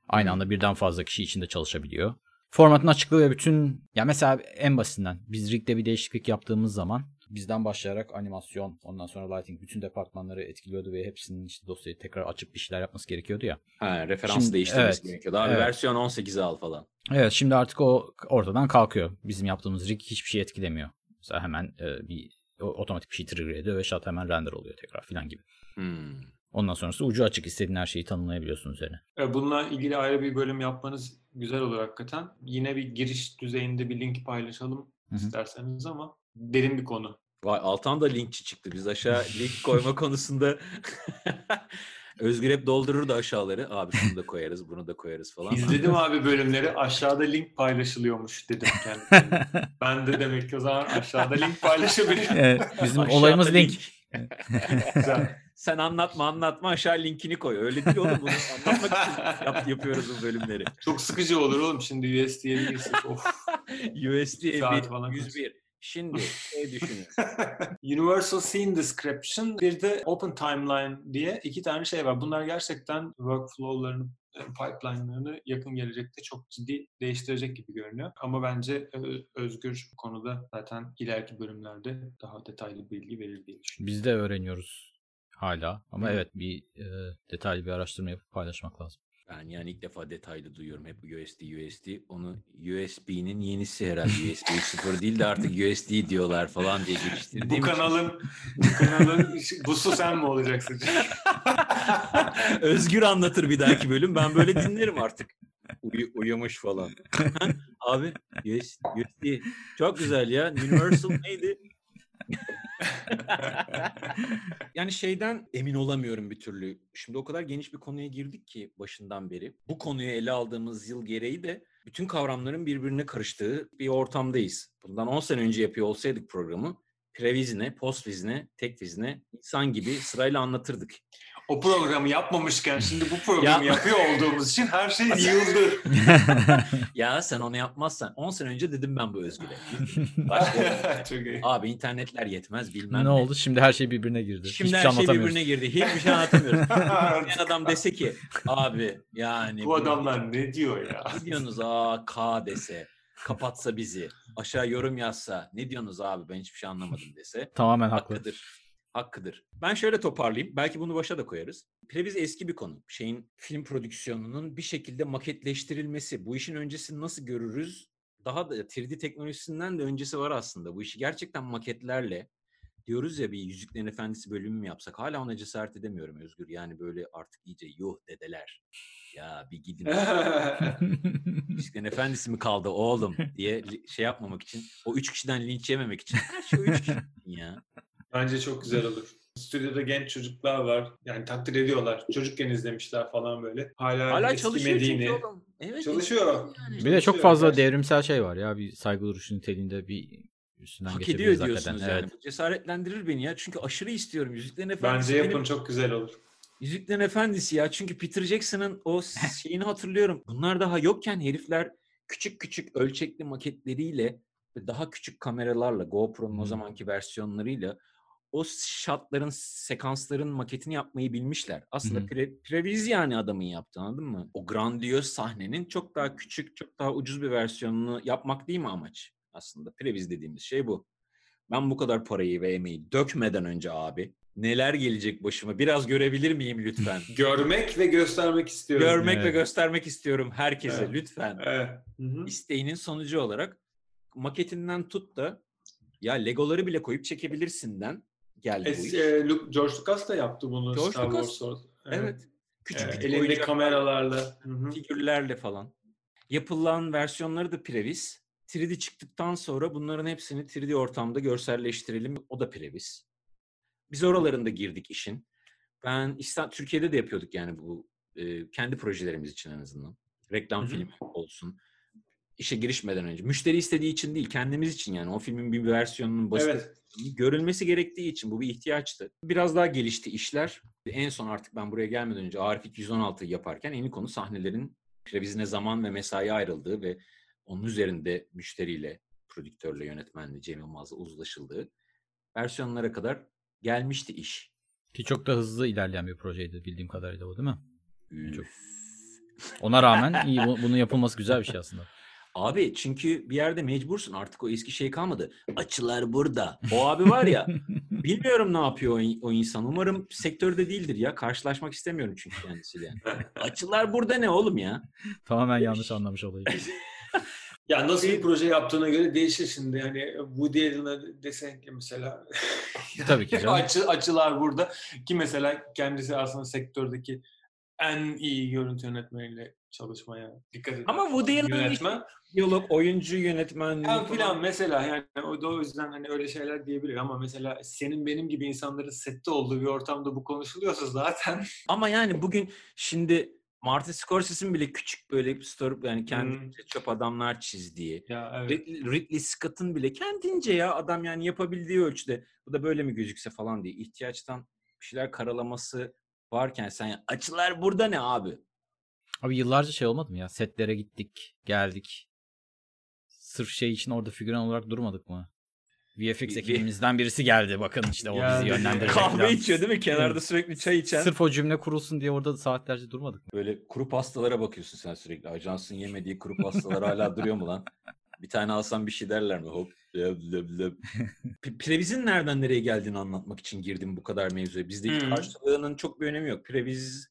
Aynı anda birden fazla kişi içinde çalışabiliyor. Formatın açıklığı ve bütün ya mesela en basitinden biz rigde bir değişiklik yaptığımız zaman bizden başlayarak animasyon, ondan sonra lighting bütün departmanları etkiliyordu ve hepsinin işte dosyayı tekrar açıp bir şeyler yapması gerekiyordu ya. Ha, referans Şimdi- değiştirmesi evet, gerekiyordu. Abi evet. versiyon 18'i al falan. Evet şimdi artık o ortadan kalkıyor. Bizim yaptığımız rig hiçbir şey etkilemiyor. Mesela hemen e, bir otomatik bir şey trigger ediyor ve shot hemen render oluyor tekrar filan gibi. Hmm. Ondan sonrası ucu açık istediğin her şeyi tanımlayabiliyorsun üzerine. E, Bununla ilgili ayrı bir bölüm yapmanız güzel olur hakikaten. Yine bir giriş düzeyinde bir link paylaşalım Hı hı. isterseniz ama derin bir konu. Vay Altan da linkçi çıktı. Biz aşağı link koyma konusunda Özgür hep doldurur da aşağıları. Abi şunu da koyarız, bunu da koyarız falan. İzledim abi bölümleri. Aşağıda link paylaşılıyormuş dedim kendi kendime. Ben de demek ki o zaman aşağıda link paylaşabilirim. Evet, bizim Aşağıda olayımız link. Güzel. Sen anlatma anlatma aşağı linkini koy. Öyle değil oğlum bunu anlatmak için yap, yapıyoruz bu bölümleri. Çok sıkıcı olur oğlum şimdi USD'ye girsek. Of. USD Saat 50, falan 101. Şimdi şey düşünüyorum. Universal Scene Description bir de Open Timeline diye iki tane şey var. Bunlar gerçekten workflow'larını, e, pipeline'larını yakın gelecekte çok ciddi değiştirecek gibi görünüyor. Ama bence Ö- Özgür bu konuda zaten ileriki bölümlerde daha detaylı bilgi verir diye düşünüyorum. Biz de öğreniyoruz hala. Ama Hı. evet bir e, detaylı bir araştırma yapıp paylaşmak lazım. Ben yani ilk defa detaylı duyuyorum hep USD USD. Onu USB'nin yenisi herhalde. USB 3.0 değil de artık USD diyorlar falan diye Bu geliştirdiğim için. kanalın bu kanalın busu sen mi olacaksın? Özgür anlatır bir dahaki bölüm. Ben böyle dinlerim artık. Uyu- uyumuş falan. Abi US, USD. Çok güzel ya. Universal neydi? yani şeyden emin olamıyorum bir türlü. Şimdi o kadar geniş bir konuya girdik ki başından beri. Bu konuyu ele aldığımız yıl gereği de bütün kavramların birbirine karıştığı bir ortamdayız. Bundan 10 sene önce yapıyor olsaydık programı previzine, postvizine, tekvizine insan gibi sırayla anlatırdık. O programı yapmamışken şimdi bu programı Ya- yapıyor olduğumuz için her şey yığıldı. Ya sen onu yapmazsan 10 sene önce dedim ben bu Özgür'e. Başka- Çok iyi. Abi internetler yetmez bilmem ne ne. oldu? Şimdi her şey birbirine girdi. Şimdi Hiçbir her şey şey anlatamıyoruz. birbirine girdi. Hiçbir şey anlatamıyoruz. Bir adam dese ki abi yani Bu adamlar ne diyor ya? ne diyorsunuz aa K dese kapatsa bizi aşağı yorum yazsa ne diyorsunuz abi ben hiçbir şey anlamadım dese Tamamen haklı. Hakkıdır. Ben şöyle toparlayayım. Belki bunu başa da koyarız. Previz eski bir konu. Şeyin film prodüksiyonunun bir şekilde maketleştirilmesi. Bu işin öncesini nasıl görürüz? Daha da 3D teknolojisinden de öncesi var aslında. Bu işi gerçekten maketlerle diyoruz ya bir Yüzüklerin Efendisi bölümü mü yapsak? Hala ona cesaret edemiyorum Özgür. Yani böyle artık iyice yuh dedeler. Ya bir gidin. Yüzüklerin Efendisi mi kaldı oğlum diye şey yapmamak için. O üç kişiden linç yememek için. Her şey o üç kişi ya. Bence çok güzel olur. Stüdyoda genç çocuklar var. Yani takdir ediyorlar. Çocukken izlemişler falan böyle. Hala, Hala çalışıyor çünkü oğlum. Evet, Çalışıyor. yani. Bir de çok fazla gerçekten. devrimsel şey var ya. Bir saygı duruşu niteliğinde bir üstünden Hak ediyor geçebiliriz diyorsunuz hakikaten. yani. Evet. Bu cesaretlendirir beni ya. Çünkü aşırı istiyorum. Yüzüklerin Efendisi Bence benim- yapın çok güzel olur. Yüzüklerin Efendisi ya. Çünkü Peter Jackson'ın o şeyini hatırlıyorum. Bunlar daha yokken herifler küçük küçük ölçekli maketleriyle ve daha küçük kameralarla GoPro'nun o Hmm. zamanki versiyonlarıyla o shotların, sekansların maketini yapmayı bilmişler. Aslında Hı hı. pre, previz yani adamın yaptığı anladın mı? O grandiyöz sahnenin çok daha küçük, çok daha ucuz bir versiyonunu yapmak değil mi amaç? Aslında previz dediğimiz şey bu. Ben bu kadar parayı ve emeği dökmeden önce abi neler gelecek başıma biraz görebilir miyim lütfen? Görmek ve göstermek istiyorum. Görmek ve Evet. göstermek istiyorum herkese Evet. lütfen. Evet. Hı hı. İsteğinin sonucu olarak maketinden tut da ya legoları bile koyup çekebilirsinden geldi bu iş. Es, e, George Lucas da yaptı bunu George Star Lucas, Wars. Evet. Küçük Evet, küçük elinde oyuncaklar, kameralarla. Figürlerle falan. Yapılan versiyonları da previs. 3D çıktıktan sonra bunların hepsini 3D ortamda görselleştirelim. O da previs. Biz oralarında girdik işin. Ben İsta- Türkiye'de de yapıyorduk yani bu e, kendi projelerimiz için en azından. Reklam filmi olsun. İşe girişmeden önce. Müşteri istediği için değil, kendimiz için yani. O filmin bir versiyonunun basit Evet. görülmesi gerektiği için bu bir ihtiyaçtı. Biraz daha gelişti işler. En son artık ben buraya gelmeden önce Arif 216 yaparken en konu sahnelerin revizine zaman ve mesai ayrıldığı ve onun üzerinde müşteriyle, prodüktörle, yönetmenle, Cem Yılmaz'la uzlaşıldığı versiyonlara kadar gelmişti iş. Ki çok da hızlı ilerleyen bir projeydi bildiğim kadarıyla o değil mi? Çok- Üf. Ona rağmen iyi bu- bunun yapılması güzel bir şey aslında. Abi çünkü bir yerde mecbursun artık o eski şey kalmadı. Açılar burada. O abi var ya bilmiyorum ne yapıyor o, o insan. Umarım sektörde değildir ya. Karşılaşmak istemiyorum çünkü kendisiyle. Yani. Açılar burada ne oğlum ya? Tamamen yanlış anlamış olayı. Ya nasıl bir proje yaptığına göre değişir şimdi. Hani Woody Allen'a desen ki mesela Tabii ki canım. Açı, açılar burada ki mesela kendisi aslında sektördeki en iyi görüntü yönetmeniyle çalışmaya dikkat ediyor. Ama Woody Allen'ın yönetmen Diyalog, oyuncu, yönetmenliği ya falan. filan mesela yani o da o yüzden hani öyle şeyler diyebilir ama mesela senin benim gibi insanların sette olduğu bir ortamda bu konuşuluyorsa zaten Ama yani bugün şimdi Martin Scorsese'nin bile küçük böyle story yani kendi Hmm. çöp adamlar çizdiği. ya evet. Ridley, Ridley Scott'ın bile kendince ya adam yani yapabildiği ölçüde bu da böyle mi gözükse falan diye ihtiyaçtan bir şeyler karalaması varken sen açılar burada ne abi? Abi yıllarca şey olmadı mı ya? Setlere gittik, geldik. Sırf şey için orada figüran olarak durmadık mı? VFX ekibimizden birisi geldi. Bakın işte o bizi yönlendirecek. Kahve falan. içiyor değil mi? Kenarda sürekli çay içen. Sırf o cümle kurulsun diye orada saatlerce durmadık mı? Böyle kuru pastalara bakıyorsun sen sürekli. Ajansın yemediği kuru pastalar hala duruyor mu lan? Bir tane alsam bir şey derler mi? Hop. Löb, löb, löb. P- Previz'in nereden nereye geldiğini anlatmak için girdim bu kadar mevzuya. Bizdeki Hmm. karşılığının çok bir önemi yok. Previz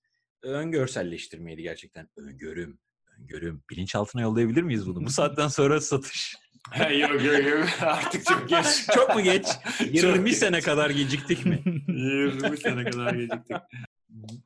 öngörselleştirmeydi gerçekten. Öngörüm. Öngörüm. Bilinçaltına yollayabilir miyiz bunu? Bu saatten sonra satış. yok yok yok artık çok geç. Çok mu geç? 20 geç. sene kadar geciktik mi? 20 sene kadar geciktik.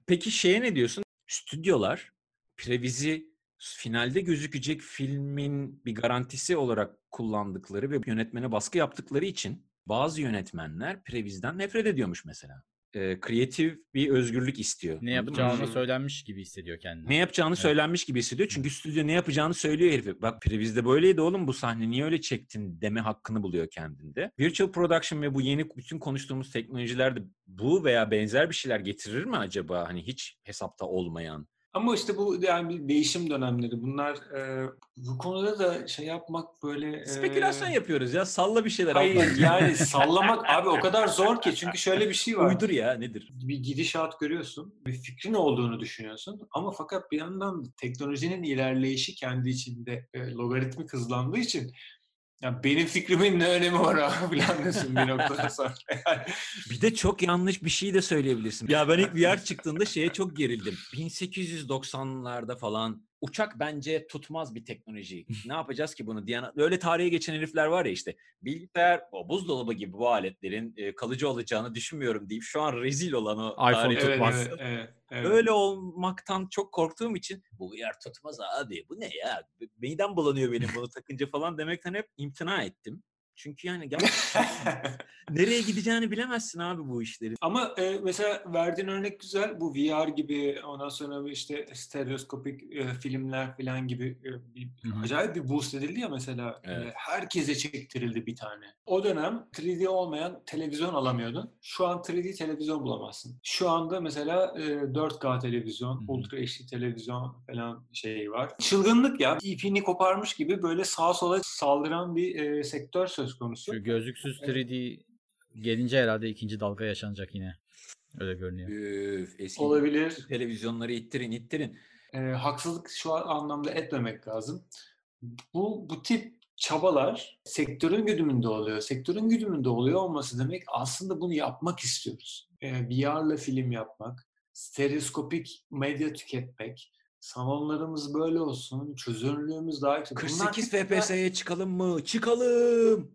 Peki şeye ne diyorsun? Stüdyolar Previz'i finalde gözükecek filmin bir garantisi olarak kullandıkları ve yönetmene baskı yaptıkları için bazı yönetmenler Previz'den nefret ediyormuş mesela. Ee, kreatif bir özgürlük istiyor. Ne yapacağını söylenmiş gibi hissediyor kendini. Ne yapacağını söylenmiş gibi hissediyor. Çünkü stüdyo ne yapacağını söylüyor herife. Bak Previz'de böyleydi oğlum bu sahne niye öyle çektin deme hakkını buluyor kendinde. Virtual production ve bu yeni bütün konuştuğumuz teknolojiler de bu veya benzer bir şeyler getirir mi acaba? Hani hiç hesapta olmayan. Ama işte bu yani bir değişim dönemleri. Bunlar e, bu konuda da şey yapmak böyle... e, Spekülasyon yapıyoruz ya. Salla bir şeyler. Hayır yani sallamak abi o kadar zor ki. Çünkü şöyle bir şey var. Uydur ya nedir? bir gidişat görüyorsun, bir fikrin olduğunu düşünüyorsun ama fakat bir yandan da teknolojinin ilerleyişi kendi içinde e, logaritmik hızlandığı için ya benim fikrimin ne önemi var abi falan diyorsun bir noktadan sonra. Bir de çok yanlış bir şey de söyleyebilirsin. Ya ben ilk VR çıktığında şeye çok gerildim. 1890'larda falan uçak bence tutmaz bir teknoloji. Ne yapacağız ki bunu diyen öyle tarihe geçen herifler var ya işte. Bilgisayar, o buzdolabı gibi bu aletlerin e, kalıcı olacağını düşünmüyorum deyip şu an rezil olan o iPhone tarihe- tutmaz. evet, evet, evet. Öyle olmaktan çok korktuğum için bu VR tutmaz abi bu ne ya? Midem bulanıyor benim bunu takınca falan demekten hep imtina ettim. Çünkü yani gerçekten nereye gideceğini bilemezsin abi bu işleri. Ama e, mesela verdiğin örnek güzel. Bu VR gibi ondan sonra işte stereoskopik e, filmler falan gibi e, bir, acayip bir boost edildi ya mesela. E, Evet. herkese çektirildi bir tane. O dönem 3D olmayan televizyon alamıyordun. Şu an 3D televizyon bulamazsın. Şu anda mesela e, 4K televizyon, Hı hı. Ultra HD televizyon falan şeyi var. Çılgınlık ya. İpini koparmış gibi böyle sağa sola saldıran bir e, sektör söz konusu. Şu gözlüksüz 3D gelince herhalde ikinci dalga yaşanacak yine. Öyle görünüyor. Üf, eski Olabilir. televizyonları ittirin ittirin. e, haksızlık şu an anlamda etmemek lazım. Bu bu tip çabalar sektörün güdümünde oluyor. Sektörün güdümünde oluyor olması demek aslında bunu yapmak istiyoruz. E, VR'la film yapmak, stereoskopik medya tüketmek, salonlarımız böyle olsun, çözünürlüğümüz daha yüksek. Bunlar- 48 FPS'ye çıkalım mı? Çıkalım.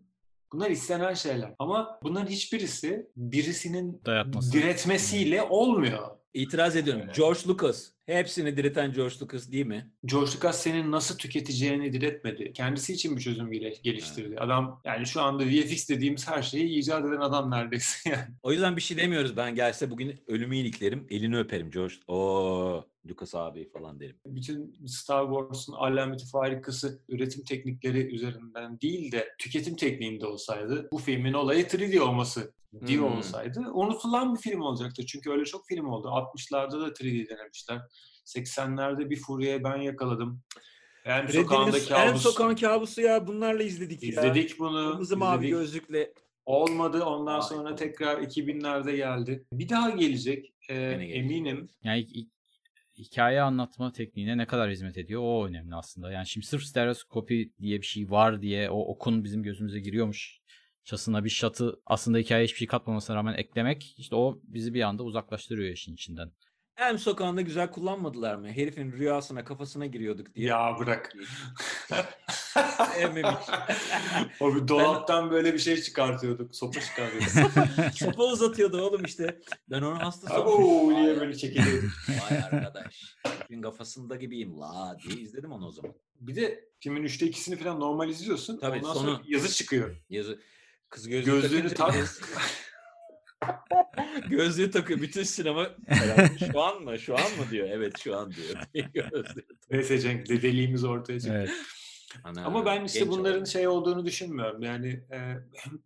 Bunlar istenen şeyler. Ama bunların hiçbirisi birisinin Dayatması. diretmesiyle olmuyor. İtiraz ediyorum. George Lucas. Hepsini direten George Lucas değil mi? George Lucas senin nasıl tüketeceğini diretmedi. Kendisi için bir çözüm geliştirdi. Adam yani şu anda VFX dediğimiz her şeyi icat eden adam neredeyse yani. O yüzden bir şey demiyoruz. Ben gelse bugün ölümü iliklerim. Elini öperim George. O Lucas abi falan derim. Bütün Star Wars'un alameti farikası üretim teknikleri üzerinden değil de tüketim tekniğinde olsaydı bu filmin olayı 3D olması diye Hmm. olsaydı unutulan bir film olacaktı. Çünkü öyle çok film oldu. 60'larda da 3D denemişler. 80'lerde bir furyaya ben yakaladım. Hem sokağında En kabus. sokağın kabusu ya. Bunlarla izledik, ya. İzledik bunu. Kırmızı mavi izledik. gözlükle. Olmadı. Ondan sonra tekrar 2000'lerde geldi. Bir daha gelecek. Gelecek. eminim. Yani hi- hi- hikaye anlatma tekniğine ne kadar hizmet ediyor o önemli aslında. Yani şimdi sırf stereoskopi diye bir şey var diye o okun bizim gözümüze giriyormuş. Çasına bir şatı aslında hikaye hiçbir şey katmamasına rağmen eklemek işte o bizi bir anda uzaklaştırıyor işin içinden. Hem sokağında güzel kullanmadılar mı? Herifin rüyasına kafasına giriyorduk diye. Ya bırak. Sevmemiş. o bir dolaptan böyle bir şey çıkartıyorduk. Sopa çıkartıyorduk. Sopa uzatıyordu oğlum işte. Ben onun hastası Abo olmuşum. diye böyle çekiliyorduk. Vay arkadaş. Herifin kafasında gibiyim la diye izledim onu o zaman. Bir de filmin üçte ikisini falan normal izliyorsun. Tabii, Ondan sonu- sonra yazı çıkıyor. Yazı kız gözlüğü Gözlüğünü tak. Gözlüğü takıyor. Bütün sinema herhalde şu an mı? Şu an mı diyor. Evet şu an diyor. Neyse Cenk dedeliğimiz ortaya çıktı. Evet. Ana, Ama ben işte bunların şey olduğunu düşünmüyorum. Yani e,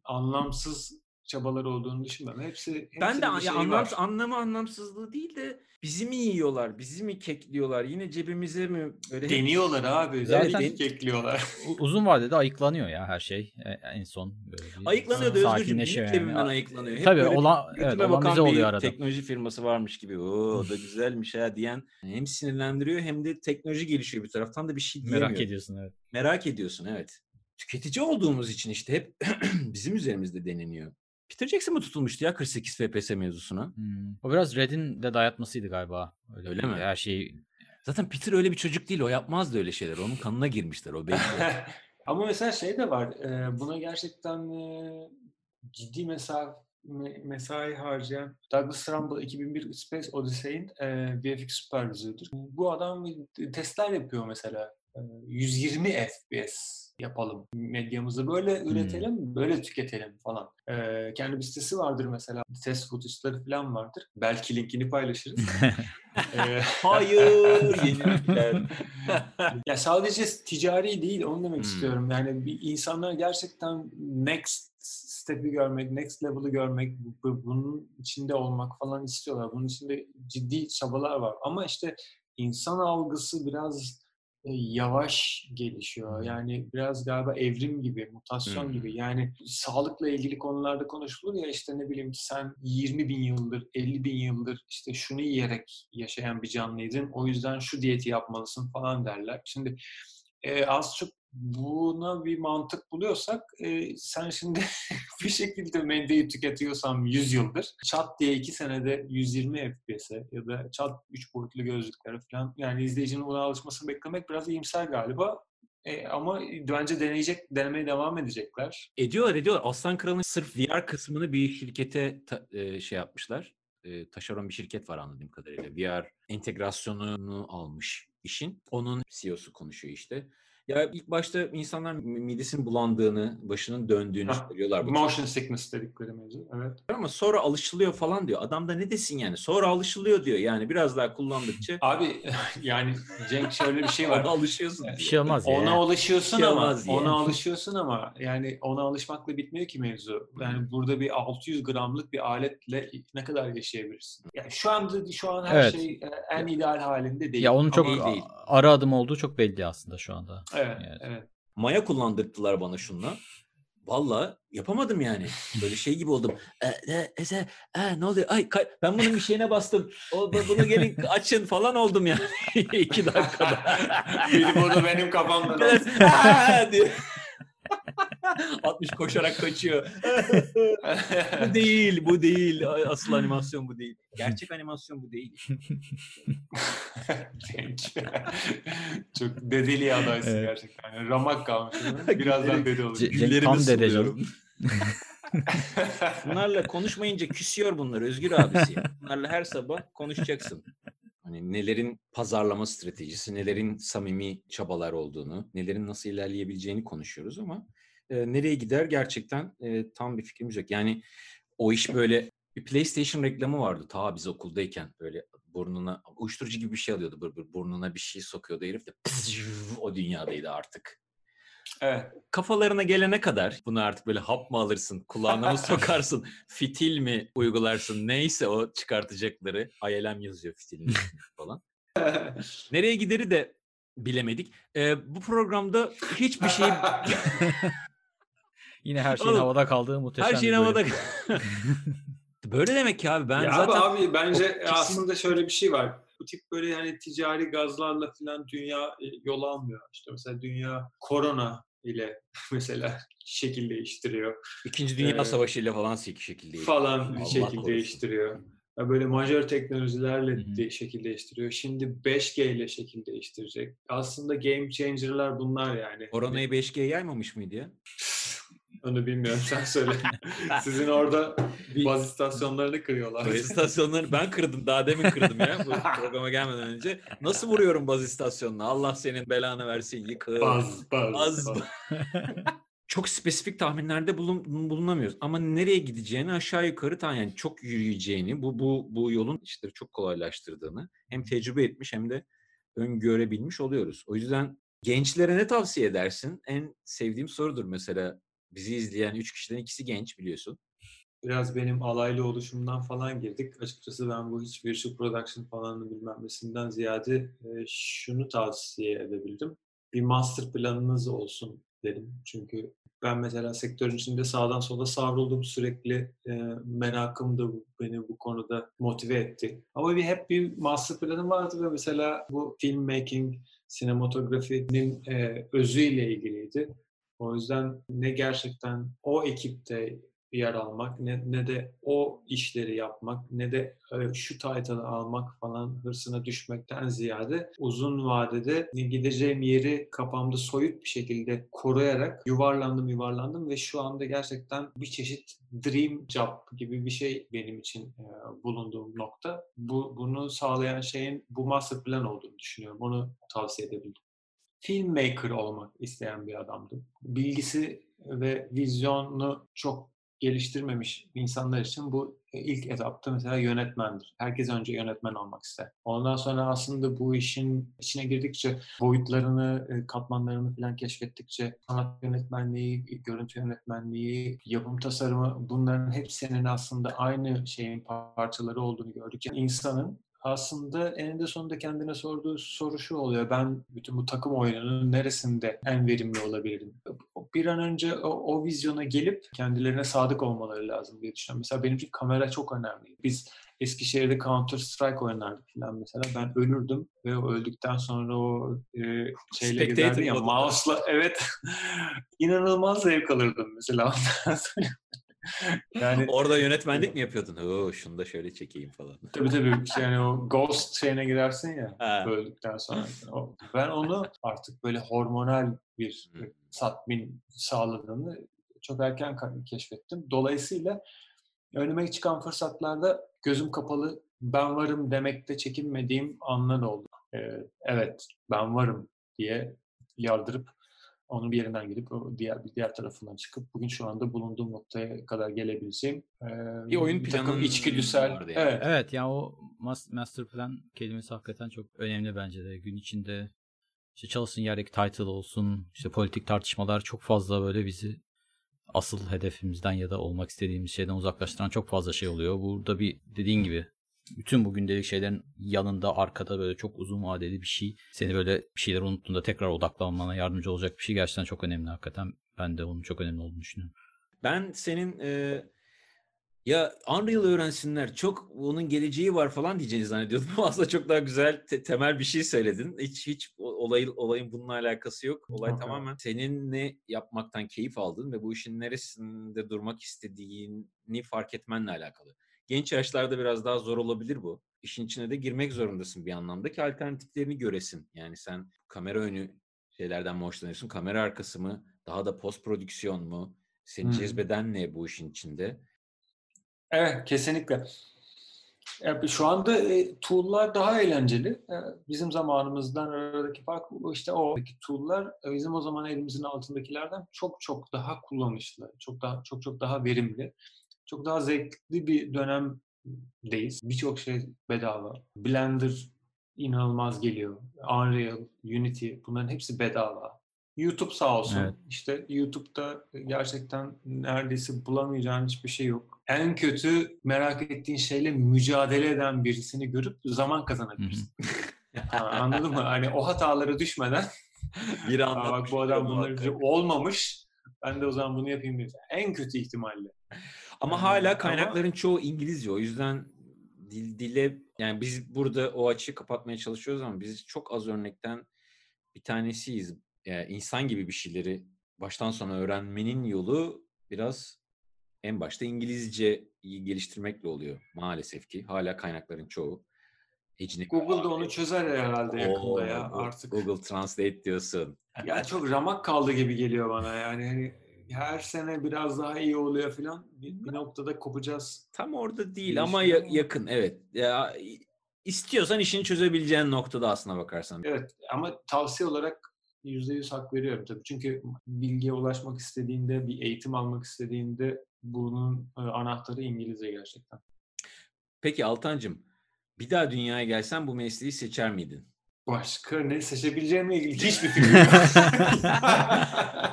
anlamsız çabalar olduğunu düşünmüyorum. Hepsi, hepsinin ben de ya şeyi anlam, var. anlamı anlamsızlığı değil de bizi mi yiyorlar? Bizi mi kekliyorlar? Yine cebimize mi böyle hep- Deniyorlar abi. Zaten- Zaten ekliyorlar. U- Uzun vadede ayıklanıyor ya her şey e- en son. Böyle Ayıklanıyor da cebinden yani. ayıklanıyor. Hep Tabii olan, evet, olan bize oluyor arada. teknoloji firması varmış gibi. O da güzelmiş ha diyen hem sinirlendiriyor hem de teknoloji gelişiyor bir taraftan da bir şey diyemiyor. Merak ediyorsun evet. Merak ediyorsun evet. Tüketici olduğumuz için işte hep bizim üzerimizde deneniyor. Peter Jackson mı tutulmuştu ya 48 FPS mevzusuna? Hmm. O biraz Red'in de dayatmasıydı galiba. Öyle, Öyle mi? Her şeyi Zaten Peter öyle bir çocuk değil. O yapmazdı öyle şeyler. Onun kanına girmişler o belli. Ama mesela şey de var. e, buna gerçekten e, ciddi mesai, mesai harcayan Douglas Trumbull 2001 Space Odyssey'in e, VFX süpervizörüdür. Bu adam testler yapıyor mesela. E, 120 FPS yapalım medyamızı böyle üretelim, böyle tüketelim falan. E, kendi bir sitesi vardır mesela. Test footage'ları falan vardır. Belki linkini paylaşırız. E, Hayır yenilikler. ya sadece ticari değil onu demek Hmm. istiyorum. Yani bir insanlar gerçekten next step'i görmek, next level'ı görmek, bu- bu- bunun içinde olmak falan istiyorlar. Bunun içinde ciddi çabalar var. Ama işte insan algısı biraz yavaş gelişiyor. Yani biraz galiba evrim gibi, mutasyon Hmm. gibi. Yani sağlıkla ilgili konularda konuşulur ya işte ne bileyim sen 20 bin yıldır, 50 bin yıldır işte şunu yiyerek yaşayan bir canlıydın. O yüzden şu diyeti yapmalısın falan derler. Şimdi e, az çok buna bir mantık buluyorsak e, sen şimdi bir şekilde medyayı tüketiyorsan 100 yıldır çat diye 2 senede 120 FPS'e ya da çat 3 boyutlu gözlüklere falan yani izleyicinin buna alışmasını beklemek biraz iyimser galiba. E, ama bence deneyecek, denemeye devam edecekler. Ediyorlar ediyorlar. Aslan Kral'ın sırf VR kısmını bir şirkete ta- e, şey yapmışlar. E, taşeron bir şirket var anladığım kadarıyla. VR entegrasyonunu almış işin. Onun CEO'su konuşuyor işte. Ya ilk başta insanlar midesinin bulandığını, başının döndüğünü Hah, söylüyorlar. Bu Motion sickness dedikleri mevzu. Evet. ama sonra alışılıyor falan diyor. Adam da ne desin yani? Sonra alışılıyor diyor. Yani biraz daha kullandıkça Abi yani Cenk şöyle bir şey var. ona alışıyorsun. Bir diyor. şey olmaz ya. Ona alışıyorsun Şey ama yani. ona alışıyorsun ama yani ona alışmakla bitmiyor ki mevzu. Yani burada bir 600 gramlık bir aletle ne kadar yaşayabilirsin? Yani şu anda şu an her Evet. şey e, en ideal halinde değil. Ya onun çok Değil, değil. ara adım olduğu çok belli aslında şu anda. evet, Evet. evet. Maya kullandırdılar bana şunla. Valla yapamadım yani. Böyle şey gibi oldum. E, e, e, e, e, ne oluyor? Ay kay- ben bunun bir şeyine bastım. O, bu- bunu gelin açın falan oldum yani. İki dakikada. Biri burada benim kafamda. Diyor. 60 koşarak kaçıyor. bu değil, bu değil. Asıl animasyon bu değil. Gerçek animasyon bu değil. Çok dedeli adaysın Evet. gerçekten. Yani ramak kalmış. Birazdan dede olur. Güllerimi tam dede suluyorum. Bunlarla konuşmayınca küsüyor bunlar Özgür abisi. Bunlarla her sabah konuşacaksın. Hani nelerin pazarlama stratejisi, nelerin samimi çabalar olduğunu, nelerin nasıl ilerleyebileceğini konuşuyoruz ama e, nereye gider gerçekten e, tam bir fikrimiz yok. Yani o iş böyle bir PlayStation reklamı vardı ta biz okuldayken böyle burnuna uyuşturucu gibi bir şey alıyordu bır bır burnuna bir şey sokuyordu herif de pızz, o dünyadaydı artık evet. kafalarına gelene kadar bunu artık böyle hap mı alırsın, kulağına mı sokarsın, fitil mi uygularsın neyse o çıkartacakları. ILM yazıyor fitilin falan. Nereye gideri de bilemedik. Ee, bu programda hiçbir şey Yine her şeyin Oğlum, havada kaldığı muhteşem her şeyin bir havada. Böyle demek ki abi ben ya zaten abi, abi bence o kesin- aslında şöyle bir şey var. Bu tip böyle hani ticari gazlarla falan dünya e, yol almıyor. İşte mesela dünya korona ile mesela şekil değiştiriyor İkinci Dünya Ee, Savaşı ile falan şekil değil. falan Allah şekil korusun. değiştiriyor. Ya böyle majör teknolojilerle Hı hı. de şekil değiştiriyor. Şimdi 5G ile şekil değiştirecek. Aslında game changer'lar bunlar yani. Koronayı 5G yaymamış mıydı ya? Onu bilmiyorum sen söyle. Sizin orada Bir- baz istasyonlarını kırıyorlar. Baz istasyonları ben kırdım. Daha demin kırdım ya bu programa gelmeden önce. Nasıl vuruyorum baz istasyonuna? Allah senin belanı versin. Yıkıl. Baz, baz, Az- baz. Çok spesifik tahminlerde bulun, bulunamıyoruz. Ama nereye gideceğini aşağı yukarı tan yani çok yürüyeceğini, bu bu bu yolun işleri çok kolaylaştırdığını hem tecrübe etmiş hem de öngörebilmiş oluyoruz. O yüzden gençlere ne tavsiye edersin? En sevdiğim sorudur mesela. Bizi izleyen üç kişiden ikisi genç biliyorsun. Biraz benim alaylı oluşumdan falan girdik. Açıkçası ben bu hiç virtual production falanını bilmem nesinden ziyade e, şunu tavsiye edebildim. Bir master planınız olsun dedim. Çünkü ben mesela sektörün içinde sağdan sola savruldum sürekli. E, merakım da beni bu konuda motive etti. Ama bir hep bir master planım vardı ve mesela bu filmmaking, sinematografinin e, özüyle ilgiliydi. O yüzden ne gerçekten o ekipte yer almak ne, ne de o işleri yapmak ne de e, şu title'ı almak falan hırsına düşmekten ziyade uzun vadede gideceğim yeri kafamda soyut bir şekilde koruyarak yuvarlandım yuvarlandım ve şu anda gerçekten bir çeşit dream job gibi bir şey benim için e, bulunduğum nokta. Bu bunu sağlayan şeyin bu master plan olduğunu düşünüyorum. Onu tavsiye edebilirim filmmaker olmak isteyen bir adamdım. Bilgisi ve vizyonu çok geliştirmemiş insanlar için bu e, ilk etapta mesela yönetmendir. Herkes önce yönetmen olmak ister. Ondan sonra aslında bu işin içine girdikçe boyutlarını, e, katmanlarını falan keşfettikçe sanat yönetmenliği, görüntü yönetmenliği, yapım tasarımı bunların hepsinin aslında aynı şeyin parçaları olduğunu gördükçe insanın aslında eninde sonunda kendine sorduğu soru şu oluyor. Ben bütün bu takım oyununun neresinde en verimli olabilirim? Bir an önce o, o vizyona gelip kendilerine sadık olmaları lazım diye düşünüyorum. Mesela benim için kamera çok önemli. Biz Eskişehir'de Counter Strike oynardık falan mesela. Ben ölürdüm ve o öldükten sonra o e, şeyle gezerdim ya mouse'la evet inanılmaz zevk alırdım mesela. yani Orada yönetmenlik mi yapıyordun? Oo, şunu da şöyle çekeyim falan. Tabii tabii şey yani o ghost şeyine girersin ya Ha. öldükten sonra. O- ben onu artık böyle hormonal bir tatmin sağladığını çok erken keşfettim. Dolayısıyla önüme çıkan fırsatlarda gözüm kapalı ben varım demekte çekinmediğim anlar oldu. Ee, evet ben varım diye yardırıp onun bir yerinden gidip o diğer bir diğer tarafından çıkıp bugün şu anda bulunduğum noktaya kadar gelebileceğim e, Bir oyun planın içgüdüsel yani. evet Evet yani o mas- master plan kelimesi hakikaten çok önemli bence de. Gün içinde işte çalışsın yerdeki title olsun, işte politik tartışmalar çok fazla böyle bizi asıl hedefimizden ya da olmak istediğimiz şeyden uzaklaştıran çok fazla şey oluyor. Burada bir dediğin gibi bütün bu gündelik şeylerin yanında arkada böyle çok uzun vadeli bir şey seni böyle bir şeyler unuttuğunda tekrar odaklanmana yardımcı olacak bir şey gerçekten çok önemli hakikaten. Ben de onun çok önemli olduğunu düşünüyorum. Ben senin e, ya Unreal öğrensinler çok onun geleceği var falan diyeceğini zannediyordum ama aslında çok daha güzel te- temel bir şey söyledin. Hiç hiç olayın olayın bununla alakası yok. Olay evet. tamamen senin ne yapmaktan keyif aldın ve bu işin neresinde durmak istediğini fark etmenle alakalı. Genç yaşlarda biraz daha zor olabilir bu. İşin içine de girmek zorundasın bir anlamda ki alternatiflerini göresin. Yani sen kamera önü şeylerden mi hoşlanıyorsun? Kamera arkası mı? Daha da post prodüksiyon mu? Seni Hmm. cezbeden ne bu işin içinde? Evet, kesinlikle. Şu anda e, tool'lar daha eğlenceli. E, Bizim zamanımızdan aradaki fark işte o tool'lar e, bizim o zaman elimizin altındakilerden çok çok daha kullanışlı, çok daha çok çok daha verimli, çok daha zevkli bir dönemdeyiz. Birçok şey bedava. Blender inanılmaz geliyor. Unreal, Unity bunların hepsi bedava. YouTube sağ olsun. Evet. İşte YouTube'da gerçekten neredeyse bulamayacağın hiçbir şey yok. En kötü merak ettiğin şeyle mücadele eden birisini görüp zaman kazanabilirsin. Anladın mı? Hani o hatalara düşmeden Biri "Aa, bak bu adam bunları olmamış. Ben de o zaman bunu yapayım diyorsun. En kötü ihtimalle. Ama hala ama- kaynakların çoğu İngilizce. O yüzden dil, dile yani biz burada o açığı kapatmaya çalışıyoruz ama biz çok az örnekten bir tanesiyiz. Yani insan gibi bir şeyleri baştan sona öğrenmenin yolu biraz en başta İngilizceyi geliştirmekle oluyor maalesef ki. Hala kaynakların çoğu. Ecnebi. Google da onu çözer herhalde yakında ya Oo, artık. Google Translate diyorsun. Ya çok ramak kaldı gibi geliyor bana yani. Hani her sene biraz daha iyi oluyor falan. Bir, bir noktada kopacağız. Tam orada değil ama ya- yakın evet. Ya istiyorsan işini çözebileceğin noktada aslına bakarsan. Evet ama tavsiye olarak %100 hak veriyorum tabii. Çünkü bilgiye ulaşmak istediğinde, bir eğitim almak istediğinde bunun e, anahtarı İngilizce gerçekten. Peki Altancım, bir daha dünyaya gelsen bu mesleği seçer miydin? Başka ne seçebileceğimle ilgili hiçbir fikrim yok.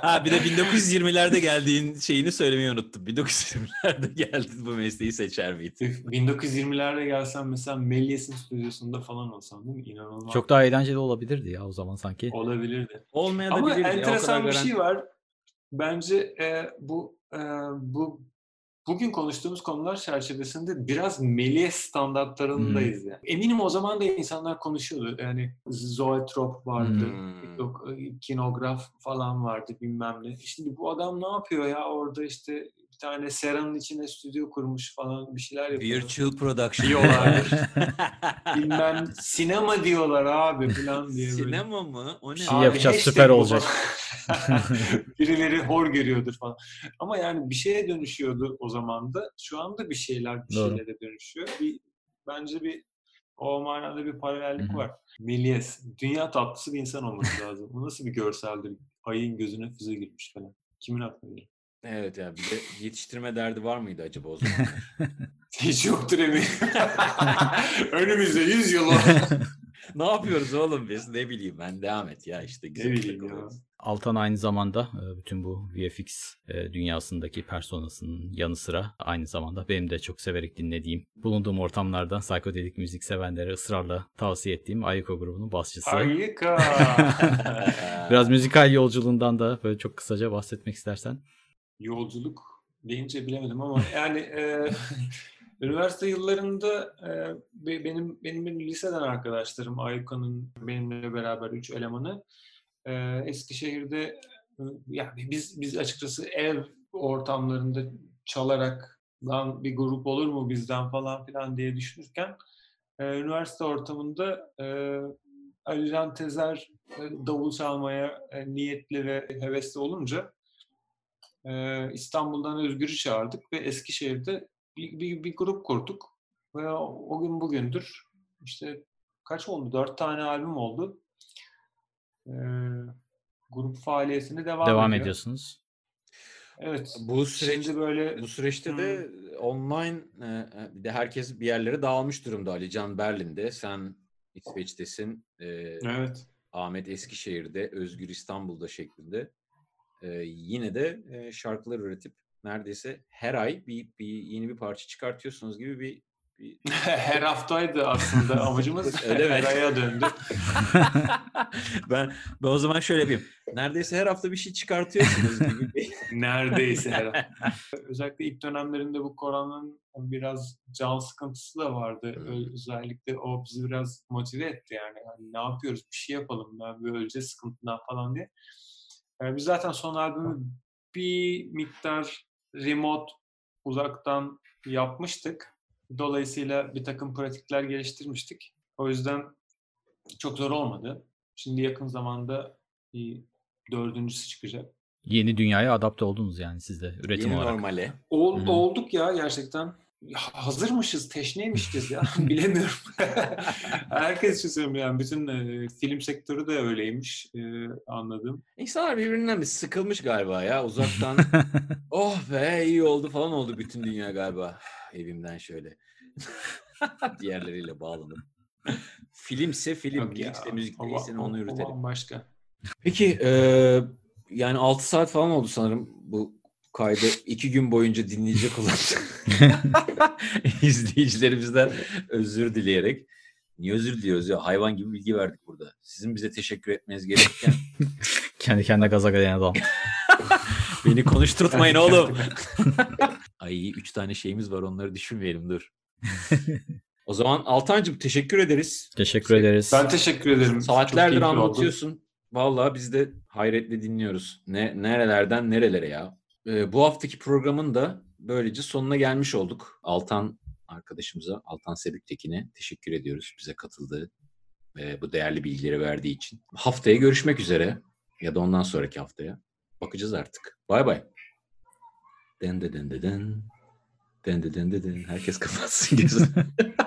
ha bir de 1920'lerde geldiğin şeyini söylemeyi unuttum. 1920'lerde geldin bu mesleği seçer miydin? 1920'lerde gelsem mesela Méliès'in stüdyosunda falan olsam değil mi? İnanılmaz. Çok daha eğlenceli olabilirdi ya o zaman sanki. olabilirdi. Olmaya da Ama bilirdi. Enteresan bir şey var. Bence e, bu e, bu bugün konuştuğumuz konular çerçevesinde biraz Méliès standartlarındayız yani. Eminim o zaman da insanlar konuşuyordu. Yani Zoetrop vardı. Hmm. E, kinograf falan vardı bilmem ne. Şimdi bu adam ne yapıyor ya orada işte bir tane seranın içine stüdyo kurmuş falan bir şeyler yapıyor. Virtual production. Diyorlardır. Bilmem sinema diyorlar abi falan diye. böyle. Sinema mı? O ne? Bir şey Abi yapacağız, süper olacak. Birileri hor görüyordur falan. Ama yani bir şeye dönüşüyordu o zaman da. Şu anda bir şeyler bir Doğru. şeylere dönüşüyor. Bir, bence bir o manada bir paralellik var. Méliès, dünya tatlısı bir insan olması lazım. Bu nasıl bir görseldir? Ayın gözüne füze girmiş falan. Kimin aklına gelir? Evet ya bir de yetiştirme derdi var mıydı acaba o zaman? Hiç yoktur eminim. Önümüzde 100 yıl var. ne yapıyoruz oğlum biz? Ne bileyim ben devam et ya işte güzel bileyim ya. Altan aynı zamanda e, bütün bu VFX e, dünyasındaki personasının yanı sıra aynı zamanda benim de çok severek dinlediğim, bulunduğum ortamlarda psikodelik müzik sevenlere ısrarla tavsiye ettiğim Ayiko grubunun basçısı. Harika. Biraz müzikal yolculuğundan da böyle çok kısaca bahsetmek istersen. Yolculuk deyince bilemedim ama yani e, üniversite yıllarında e, be- benim benim benim liseden arkadaşlarım Ayka'nın benimle beraber üç elemanı e, Eskişehir'de e, yani biz biz açıkçası ev ortamlarında çalarak lan bir grup olur mu bizden? falan filan diye düşünürken e, üniversite ortamında e, Ali Can Tezer e, davul çalmaya e, niyetli ve hevesli olunca ee, İstanbul'dan Özgür'ü çağırdık ve Eskişehir'de bir, bir, bir grup kurduk. Ve o, gün bugündür işte kaç oldu? Dört tane albüm oldu. Ee, grup faaliyetine devam, Devam ediyor. ediyorsunuz. Evet. Bu süreç Şimdi böyle bu süreçte de online e, e, bir de herkes bir yerlere dağılmış durumda. Ali Can Berlin'de, sen İsveç'tesin. e, evet. Ahmet Eskişehir'de, Özgür İstanbul'da şeklinde. E, yine de e, şarkılar üretip neredeyse her ay bir, bir yeni bir parça çıkartıyorsunuz gibi bir, Her haftaydı aslında amacımız. Öyle? Her aya döndü. ben ben o zaman şöyle yapayım. Neredeyse her hafta bir şey çıkartıyorsunuz gibi Neredeyse her hafta. Özellikle ilk dönemlerinde bu koronanın biraz can sıkıntısı da vardı. Hmm. Ö- Özellikle o bizi biraz motive etti yani. Hani ne yapıyoruz bir şey yapalım ben böyle öleceğiz sıkıntıdan falan diye. Yani biz zaten son albümü bir miktar remote uzaktan yapmıştık. Dolayısıyla bir takım pratikler geliştirmiştik. O yüzden çok zor olmadı. Şimdi yakın zamanda bir dördüncüsü çıkacak. Yeni dünyaya adapte oldunuz yani siz de üretim yeni olarak. normale. Ol, olduk ya gerçekten. Hazırmışız, teşneymişiz ya. Bilemiyorum. Herkes için söylüyorum yani. Bütün e, film sektörü de öyleymiş e, anladım. İnsanlar birbirinden bir sıkılmış galiba ya uzaktan. oh be iyi oldu falan oldu bütün dünya galiba. Evimden şöyle. Diğerleriyle bağlanıp. Filmse film, Yok müzikse müzik o- değilse o- onu o yürütelim. bambaşka. Peki e, yani 6 saat falan oldu sanırım bu kaydı iki gün boyunca dinleyecek olan izleyicilerimizden özür dileyerek. Niye özür diliyoruz ya? Hayvan gibi bilgi verdik burada. Sizin bize teşekkür etmeniz gerekirken Kendi kendine gaza gelen adam. beni konuşturtmayın oğlum. Ay üç tane şeyimiz var onları düşünmeyelim dur. o zaman Altancığım teşekkür ederiz. Teşekkür ederiz. Ben teşekkür ederim. Saatlerdir keyifli oldu. anlatıyorsun. Vallahi biz de hayretle dinliyoruz. Ne nerelerden nerelere ya. Ee, bu haftaki programın da böylece sonuna gelmiş olduk. Altan arkadaşımıza, Altan Sebüktekin'e teşekkür ediyoruz bize katıldığı ve bu değerli bilgileri verdiği için. Haftaya görüşmek üzere ya da ondan sonraki haftaya. Bakacağız artık. Bay bay. Den de den de den. Den de den de den. Herkes kapatsın gözünü.